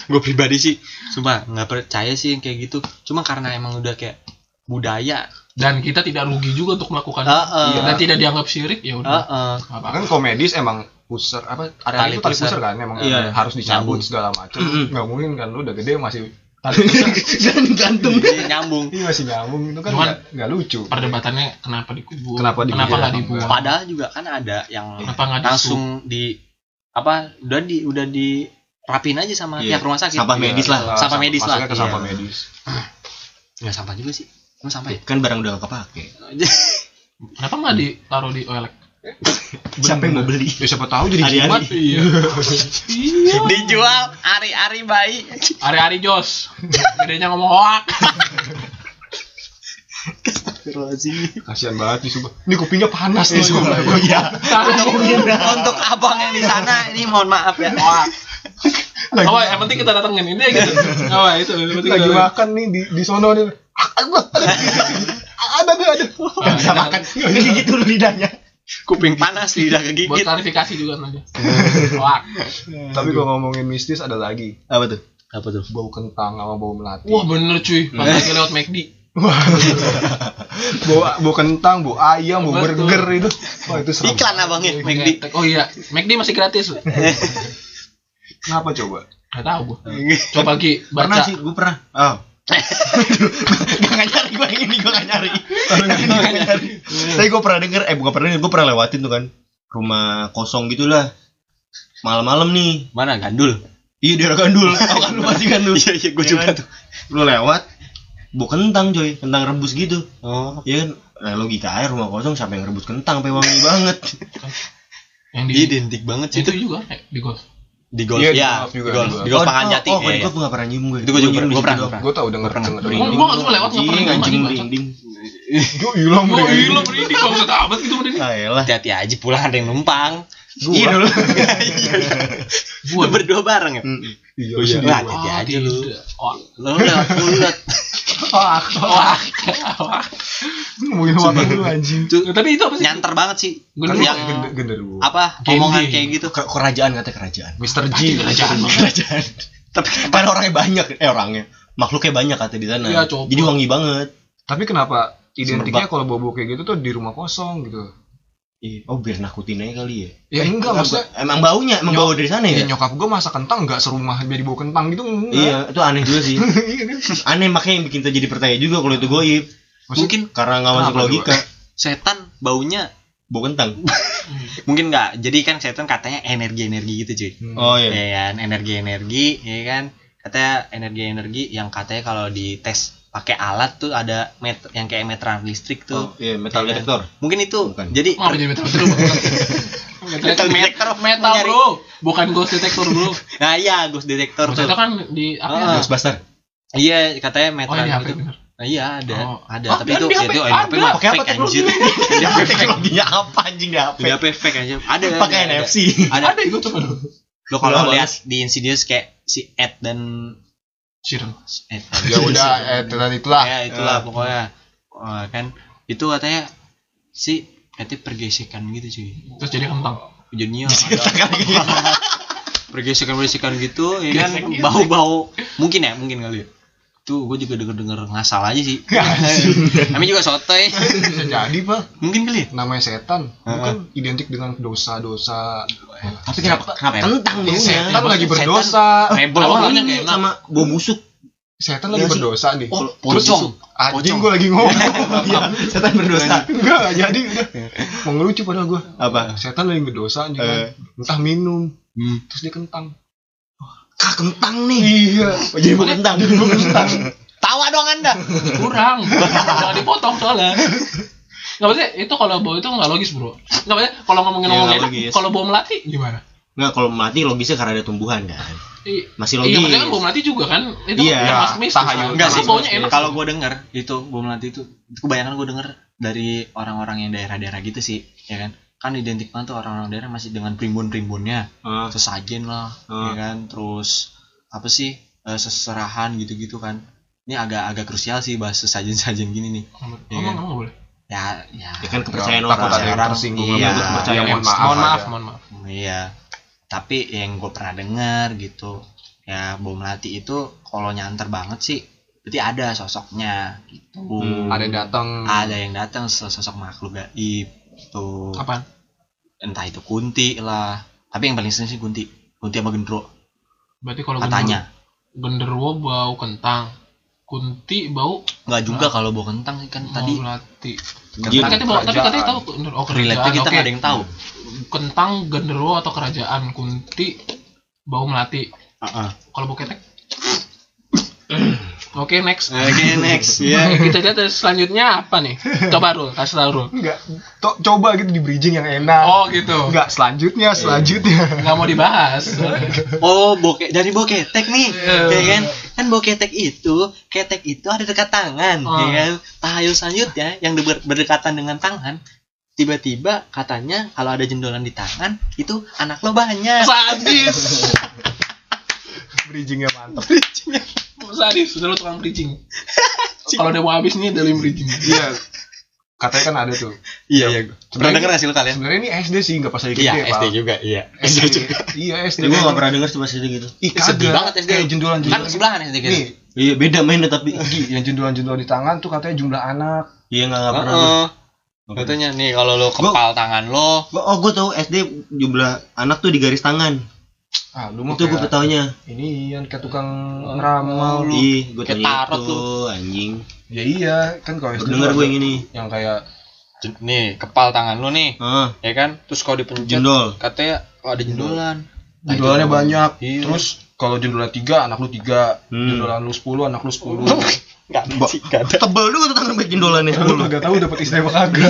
gue pribadi sih sumpah nggak percaya sih yang kayak gitu cuma karena emang udah kayak budaya dan kita tidak rugi juga untuk melakukan Heeh. itu. dan tidak dianggap syirik ya udah Heeh. Nggak apa Kan komedis emang pusar apa area Tali itu tali pusar. kan emang Iya. harus dicabut Nyambung. segala macam. Mm-mm. Nggak mungkin kan lu udah gede masih tali <laughs> pusar. Dan gantung. Jadi nyambung Ini masih nyambung itu kan Cuman- nggak nggak lucu. perdebatannya kenapa dikubur Kenapa dikubur? kenapa nggak Iya. dibuang padahal juga kan ada yang kenapa langsung di apa udah di udah di rapin aja sama Iya. pihak rumah sakit Sampah medis lah. Iya, Sampah medis lah, ke iya. sampah medis. nggak sampah juga sih Emang sampah ya Kan barang udah kepake. <laughs> kenapa nggak ditaruh di OLX Siapa yang mau beli? Ya siapa tahu jadi Hari-hari. jimat. iya iya dijual ari-ari bayi hari-hari Jos gedenya ngomong oak Kasihan banget nih sumpah. Ini kupingnya panas nih sumpah. Oh iya. untuk abang yang di sana ini mohon maaf ya Lagi, oh yang penting kita datengin ini gitu oh itu penting lagi kita makan nih di di sono nih. Ada ada ada. ada. Nggak bisa makan. Ini gitu loh lidahnya. Kuping panas lidah buat kegigit klarifikasi juga nanti <laughs> Tapi kalau ngomongin mistis ada lagi. Apa tuh? apa tuh Bau kentang sama bau melati. wah bener cuy pas lagi lewat McD bau bau kentang, bau ayam, bau burger itu. Wah, itu serem. iklan abangnya McD oh iya McD masih gratis Kenapa coba? nggak tahu gua coba lagi Pernah baca sih, gue pernah. Oh. <laughs> Gak nyari gue yang ini, gue gak nyari. Gak nyari. Tapi gue pernah denger, eh bukan pernah denger, gue pernah lewatin tuh kan. Rumah kosong gitulah. Malam-malam nih. mana gandul Iya di daerah gandul. <laughs> Tau kan lu masih gandul. iya iya gue Iya juga kan? tuh Lu lewat, bau kentang coy, kentang rebus gitu. oh Iya kan? Nah, logika aja rumah kosong siapa yang rebus kentang, sampai wangi banget. <laughs> yang di identik banget sih itu juga eh, di golf di golf Iya, di ya golf juga, di golf di golf. di golf Oh, Panganjati Oh, oh iya, di iya. golf gue gak pernah nyium gue. Itu gua juga nyium pernah, di. Gue tau denger Pernah. gua nggak- gua lewat nggak pernah Anjing, merinding. Gue hilang Oh iya lo merinding kalau nggak tabat gitu merinding. Ah, elah. hati-hati aja pulang ada yang numpang Iya dulu. <laughs> Gua berdua bareng ya Mm. Iya, Oh, iya. gua. hati Oh, aja lu. Oh, lo lewat mulut <laughs> wah, wah, wah. Ngomongin waktu lu anjing. Tapi itu apa sih? nyanter banget sih Gendut. yang Gender genderuwo. apa omongan kayak gitu Ke- Kerajaan katanya kerajaan. Mr. G. kerajaan. <laughs> Kerajaan. Tapi kan orangnya banyak, eh orangnya. Makhluknya banyak katanya di sana. Iya. Jadi wangi banget. Tapi kenapa identiknya kalau bau-bau kayak gitu tuh di rumah kosong gitu? Iya. Oh, biar nakutin aja kali ya. Ya enggak, maksudnya Emang baunya, emang Nyok- bau dari sana ya, ya? nyokap gue masak kentang nggak serumah jadi bau kentang gitu enggak. Iya, itu aneh juga sih. <laughs> Iya kan? aneh makanya yang bikin kita jadi percaya juga kalau itu goib. mungkin Karena nggak masuk logika. setan baunya Bau kentang. <laughs> mungkin nggak jadi kan setan katanya energi-energi gitu cuy Hmm. Oh iya. ya kan energi-energi ya kan katanya energi-energi yang katanya kalau dites pakai alat tuh ada met yang kayak meteran listrik tuh Oh, iya, metal Iya. detektor. mungkin itu Bukan. jadi Mau jadi metal <laughs> metal Metal detector metal bro, bukan ghost detector bro. nah iya ghost detector Ghost tuh detector kan di apa? Ah. Ghostbuster. iya katanya Oh meteran ini apa itu bener? Nah, iya ada, Oh. ada. Oh, Tapi itu ya HP itu HP mah Pakai apa fake anjir. teknologinya? Di HP teknologinya apa anjing di HP? Di HP fake aja. Ada. Pakai. NFC. Ada. Ada itu coba dulu. Lo kalau lihat di Insidious kayak si Ed dan Sheeran. Ed. <laughs> ya udah eh tenan itulah Ya itulah pokoknya. Wah, kan itu katanya si Ednya pergesekan gitu cuy. Terus jadi kentang. Jadinya <laughs> ada pergesekan-pergesekan gitu ya kan bau-bau mungkin ya mungkin kali ya tuh gue juga denger-denger ngasal aja sih. <laughs> Kami juga sotoy. Bisa jadi pak. Mungkin kali ya? Namanya setan. Bukan identik dengan dosa-dosa. Tapi kenapa kenapa kentang Ini baunya? setan. Lagi berdosa. Rebel ini sama bau busuk. setan lagi Iya sih. berdosa nih. Oh, pocong. anjing gue lagi ngomong. <laughs> Iya, setan berdosa. enggak jadi udah. Mau ngelucu padahal gue Apa? setan lagi berdosa. Eh. entah minum. Hmm. terus dia kentang Kak kentang nih. iya Oh, jadi bau kentang. tawa dong anda Kurang. Jangan dipotong soalnya. Nggak maksudnya itu kalau bau itu nggak logis bro. Nggak maksudnya kalau ngomongin Iya, ngomong nggak enak, logis. kalau bau melati gimana? Nggak kalau mati logisnya karena ada tumbuhan kan. I- Masih Iya, logis. maksudnya kan bau melati juga kan. Itu Iya, kan mas tahayul. kan. enggak sih baunya enak. kalau gue denger itu bom melati itu itu kebanyakan gue denger dari orang-orang yang daerah-daerah gitu sih ya kan kan identik banget tuh orang-orang daerah masih dengan primbon-primbonnya Ah, sesajen lah Ah. ya kan terus apa sih eh, seserahan gitu-gitu kan ini agak-agak krusial sih bahas sesajen-sajen gini nih Ngomong Iya kan? ngomong boleh. ya ya ya kan kepercayaan Ya, takut orang. ada yang tersinggung Iya. sama kepercayaan Ya, mohon maaf mohon maaf, mohon maaf. iya tapi yang gue pernah dengar gitu ya bom melati itu kalau nyanter banget sih berarti ada sosoknya gitu Hmm. ada yang datang ada yang datang sosok makhluk gaib tuh Apaan? entah itu kunti lah tapi yang paling sering sih kunti kunti sama gendro Berarti kalau katanya genderuwo bau kentang, kunti bau nggak juga kalau bawa kentang sih kan tadi bau melati. Jin. Tapi katanya bau, tapi kerajaan. katanya tahu oh, kerajaan. kita nggak ada yang tahu Kentang genderuwo atau kerajaan, kunti bau melati. Heeh. Kalau bau ketek. <coughs> Oke, next. Oke next <laughs> ya. Kita lihat selanjutnya apa nih? Coba Rul, kasih tau Rul. enggak to- coba gitu di bridging yang enak Oh gitu. enggak selanjutnya selanjutnya Nggak mau dibahas. Oh boke dari boketek nih, Iya. ya kan? Kan boketek itu, ketek itu ada dekat tangan, Oh. ya kan? Tahayul selanjutnya yang ber- berdekatan dengan tangan, tiba-tiba katanya kalau ada jendolan di tangan itu anak lo banyak. Sadis. bridgingnya mantap Sadis, udah lu tukang bridging. <laughs> Kalau udah mau habis nih, lu bridging. iya katanya kan ada tuh Iya iya. Pernah denger nggak sih lo kalian? sebenarnya ini SD sih nggak pas lagi Iya SD juga, iya. SD juga iya SD Gue gak pernah denger cuma sedih gitu. Ih, Sedih kagak. banget SD. kayak jendolan Kan jendolan sebelahan SD gitu. nih Iya beda mainnya tapi. Yang jendolan jendolan di tangan tuh katanya jumlah anak Iya nggak nggak pernah. Heeh. Katanya nih kalau lo kepal tangan lo, Gua, oh gue tahu SD jumlah anak tuh di garis tangan. Ah lu Itu gue kayak taunya. ini yang kayak tukang Oh, ngeramal lu. Ih, gue tanya tarot itu anjing. ya iya kan kalau SD Denger gue yang ini. yang kayak nih kepal tangan lo nih, Ah, ya kan? Terus kalau dipencet, jendol. katanya oh, ada jendolan. Nah, jendolannya itu- banyak Iya. terus kalau jendolan tiga anak lu tiga Hmm. jendolan lu sepuluh anak lu sepuluh <laughs> Nggak ada sih, ada. Tebel juga tuh tangan baik jendolannya. lu kagak tahu dapat istri apa kagak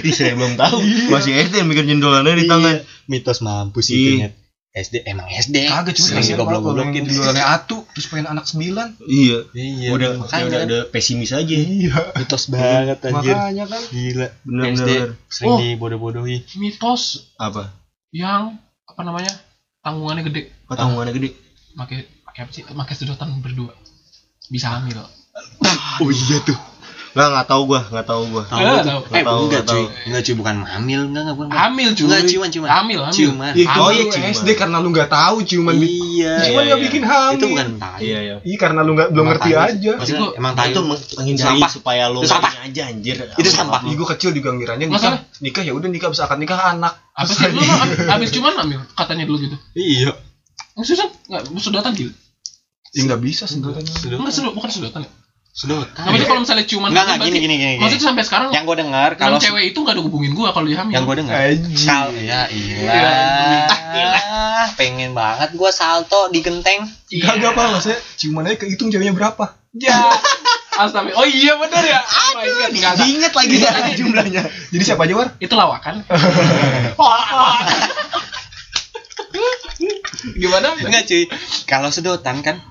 Ih, saya belum tahu. Masih SD yang mikir jendolannya di tangan. mitos mampus Iya. SD emang SD kagak cuma Sering kasihan goblok goblokin jendolannya atu terus pengen anak sembilan Iya. iya Udah makanya udah ada pesimis aja. iya mitos banget anjir makanya kan gila Bener SD bener. sering Oh. dibodoh-bodohi Mitos Apa? yang apa namanya tanggungannya gede. Kok tanggungannya gede? Pakai pakai apa sih? Pakai sedotan berdua. Bisa hamil. oh iya tuh Nggak nggak tahu gua, nggak tahu gua. tahu Nggak tuh. tahu. eh Tahu, enggak nggak cuy tahu. enggak cuy bukan hamil enggak enggak bukan Hamil cuy. enggak ciuman ciuman Hamil, hamil. ciuman Iya, itu Oh, iya, lu ciuman. SD karena lu nggak tahu ciuman iya ciuman Iya, iya. bikin hamil itu bukan tai Iya, iya. iya karena lu nggak belum ngerti aja Maksudnya Itu- emang tai Itu meng- menghindari Sampah. supaya sampah. ini aja anjir. Itu sampah. Ih, gua kecil juga ngiranya nikah Masalah- nikah ya udah nikah bisa akad nikah anak Apa sih? Lu abis <laughs> cuman hamil katanya dulu gitu. iya Maksudnya enggak sedotan gitu. ya nggak bisa sebenarnya Enggak sedot, bukan sedotan ya. Sudah Namanya kalau misalnya ciuman enggak enggak gini gini gini Maksudnya sampai sekarang yang gue dengar kalau cewek itu enggak ada hubungin gua kalau dia hamil. yang gue dengar. Kal ya ilah pengen banget gua salto di genteng Gak gak apa maksudnya ciuman aja kehitung ceweknya berapa Ya. Astaga. Oh iya benar ya. Oh my god. Enggak, enggak. Diinget lagi jumlahnya. jadi siapa aja war Itu lawakan. <laughs> Gimana? enggak cuy kalau sedotan kan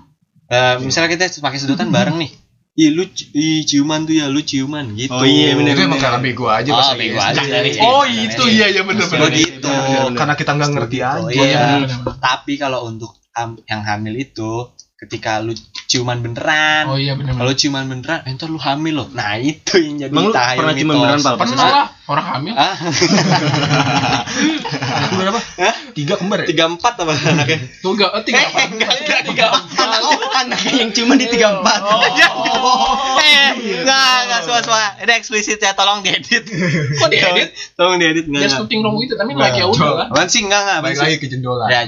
eh, misalnya kita pakai sedotan bareng nih Ih lu ci- ih, ciuman tuh ya lu ciuman gitu. Oh, iya, bener, Itu emang karena bego aja Oh, pas bego aja. Iya, Oh itu iya. iya iya bener bener. Begitu. Karena kita nggak ngerti aja. Oh, Iya, iya. bener, bener. Tapi kalau untuk ham- yang hamil itu ketika lu ciuman beneran. Oh iya bener Kalau bener. ciuman beneran, entar lu hamil loh. Nah, itu yang jadi Emang lu tahayul pernah ciuman beneran, Pal? Pernah lah orang hamil. Ah, <laughs> berapa? Tiga kembar ya? tiga empat apa anaknya? Tuh enggak eh, tiga apa? enggak, enggak, tiga empat. Oh, anaknya yang cuma di 34. Eh, enggak, enggak suah-suah. Ini eksplisit ya, tolong diedit. Kok diedit? Tolong diedit enggak. Enggak. nothing wrong with it, tapi like ya udah. Apaan sih enggak enggak? Balik lagi ke jendola. Ya.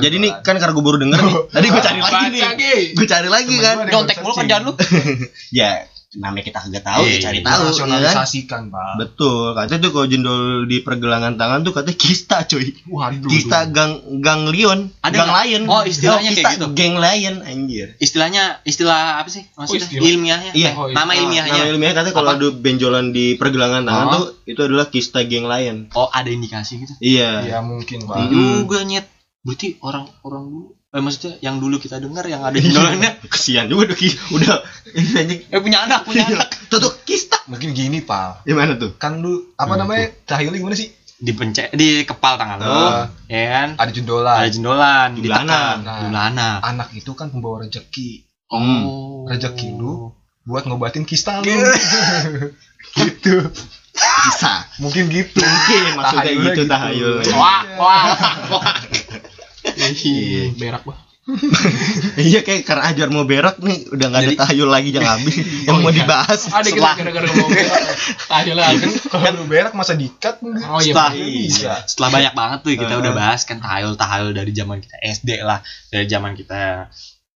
Jadi nih kan karena gue baru denger nih. Tadi gue cari lagi nih. Ge. Gue cari lagi Temen kan. ada Nyontek mulu kerjaan lu. <laughs> Ya, namanya kita kagak tahu, Iya, ya cari iya. tahu. ya kan? Nasionalisasikan, Pak. Betul, katanya tuh kalau jendol di pergelangan tangan tuh katanya kista cuy. Waduh. Kista gang ganglion, Ada gang lion. Oh, istilahnya kista kayak gitu. Gang lion anjir. Istilahnya istilah apa sih? Maksudnya istilah. ilmiahnya? Iya. Oh, iya. Nama ilmiahnya. Nama ilmiahnya katanya kalau ada benjolan di pergelangan tangan Oh. tuh itu adalah kista gang lion. Oh, ada indikasi gitu. Iya. Ya mungkin, Pak. Juga nyet. Berarti orang-orang dulu eh maksudnya yang dulu kita dengar yang ada jendolannya Kesian juga udah udah <laughs> ini anjing. eh punya anak, punya anak. Tuh tuh kista. Mungkin gini, Pak. Gimana tuh? Kan lu apa Hmm, namanya? Tahayul gimana sih? Dipencet di kepal tangan lo, Ah. ya kan? Ada jendola. Ada jendolan, ditekan, anak. jumlah anak. Anak itu kan pembawa rezeki. Oh, Rezeki lu buat ngobatin kista lu. <laughs> gitu. Bisa. Mungkin gitu. Mungkin maksudnya Tahayulnya gitu tahayul. Wah, wah. <laughs> Iya. Berak gua. <laughs> Iya kayak karena ajar mau berak nih udah nggak ada tahayul lagi jangan habis <laughs> yang mau iya. dibahas. Ada kita Setelah- gara-gara mau berak. Ayo lah. Kalau lu berak masa dikat? Oh iya. setelah, setelah banyak banget tuh kita udah bahas kan tahayul tahayul dari zaman kita SD lah dari zaman kita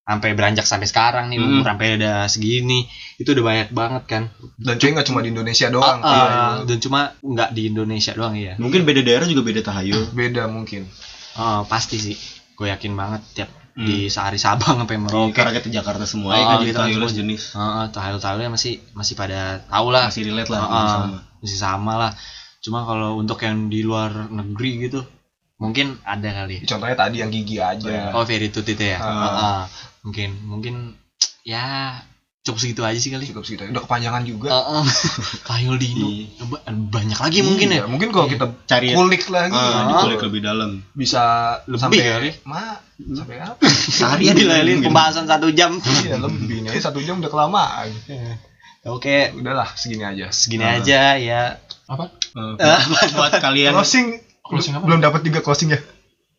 sampai beranjak sampai sekarang nih Hmm. umur sampai udah segini itu udah banyak banget kan Dan cuy nggak cuma di Indonesia doang. Ah, ah, tahayul. dan cuma nggak di Indonesia doang ya Mungkin beda daerah juga beda tahayul. Beda mungkin. Oh, pasti sih gue yakin banget tiap Hmm. di sehari Sabang sampai Merauke Karena kita Jakarta semua ya Oh, kan jadi kita tahayul semua. jenis. Heeh, tahayul tahayulnya masih masih pada tahu lah Masih relate lah Heeh, sama. masih sama lah cuma kalau untuk yang di luar negeri gitu mungkin ada kali Contohnya tadi yang gigi aja. oh very tooth itu ya Ah. Heeh. mungkin mungkin ya cukup segitu aja sih kali Cukup segitu. Udah kepanjangan juga. Heeh. <laughs> tahayul di Indo Iya. ba- banyak lagi mungkin ya Iya, Mungkin kalau kita Cari kulik lagi Ah. dikulik lebih dalam. bisa Lebih sampai kali. ma sampai apa? <laughs> Seharian Gila, Lin, mungkin. pembahasan satu jam <laughs> Iya lebih nih satu jam udah kelamaan. oke Udahlah segini aja. segini Ah. aja ya Apa? Eh, buat, buat kalian Closing Closing apa? belum dapat tiga closing ya?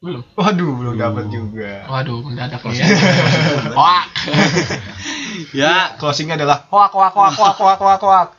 Belum. Waduh belum dapat juga. Waduh, mendadak ya. Wah. <laughs> ya Closingnya adalah hoak hoak hoak hoak hoak hoak hoak.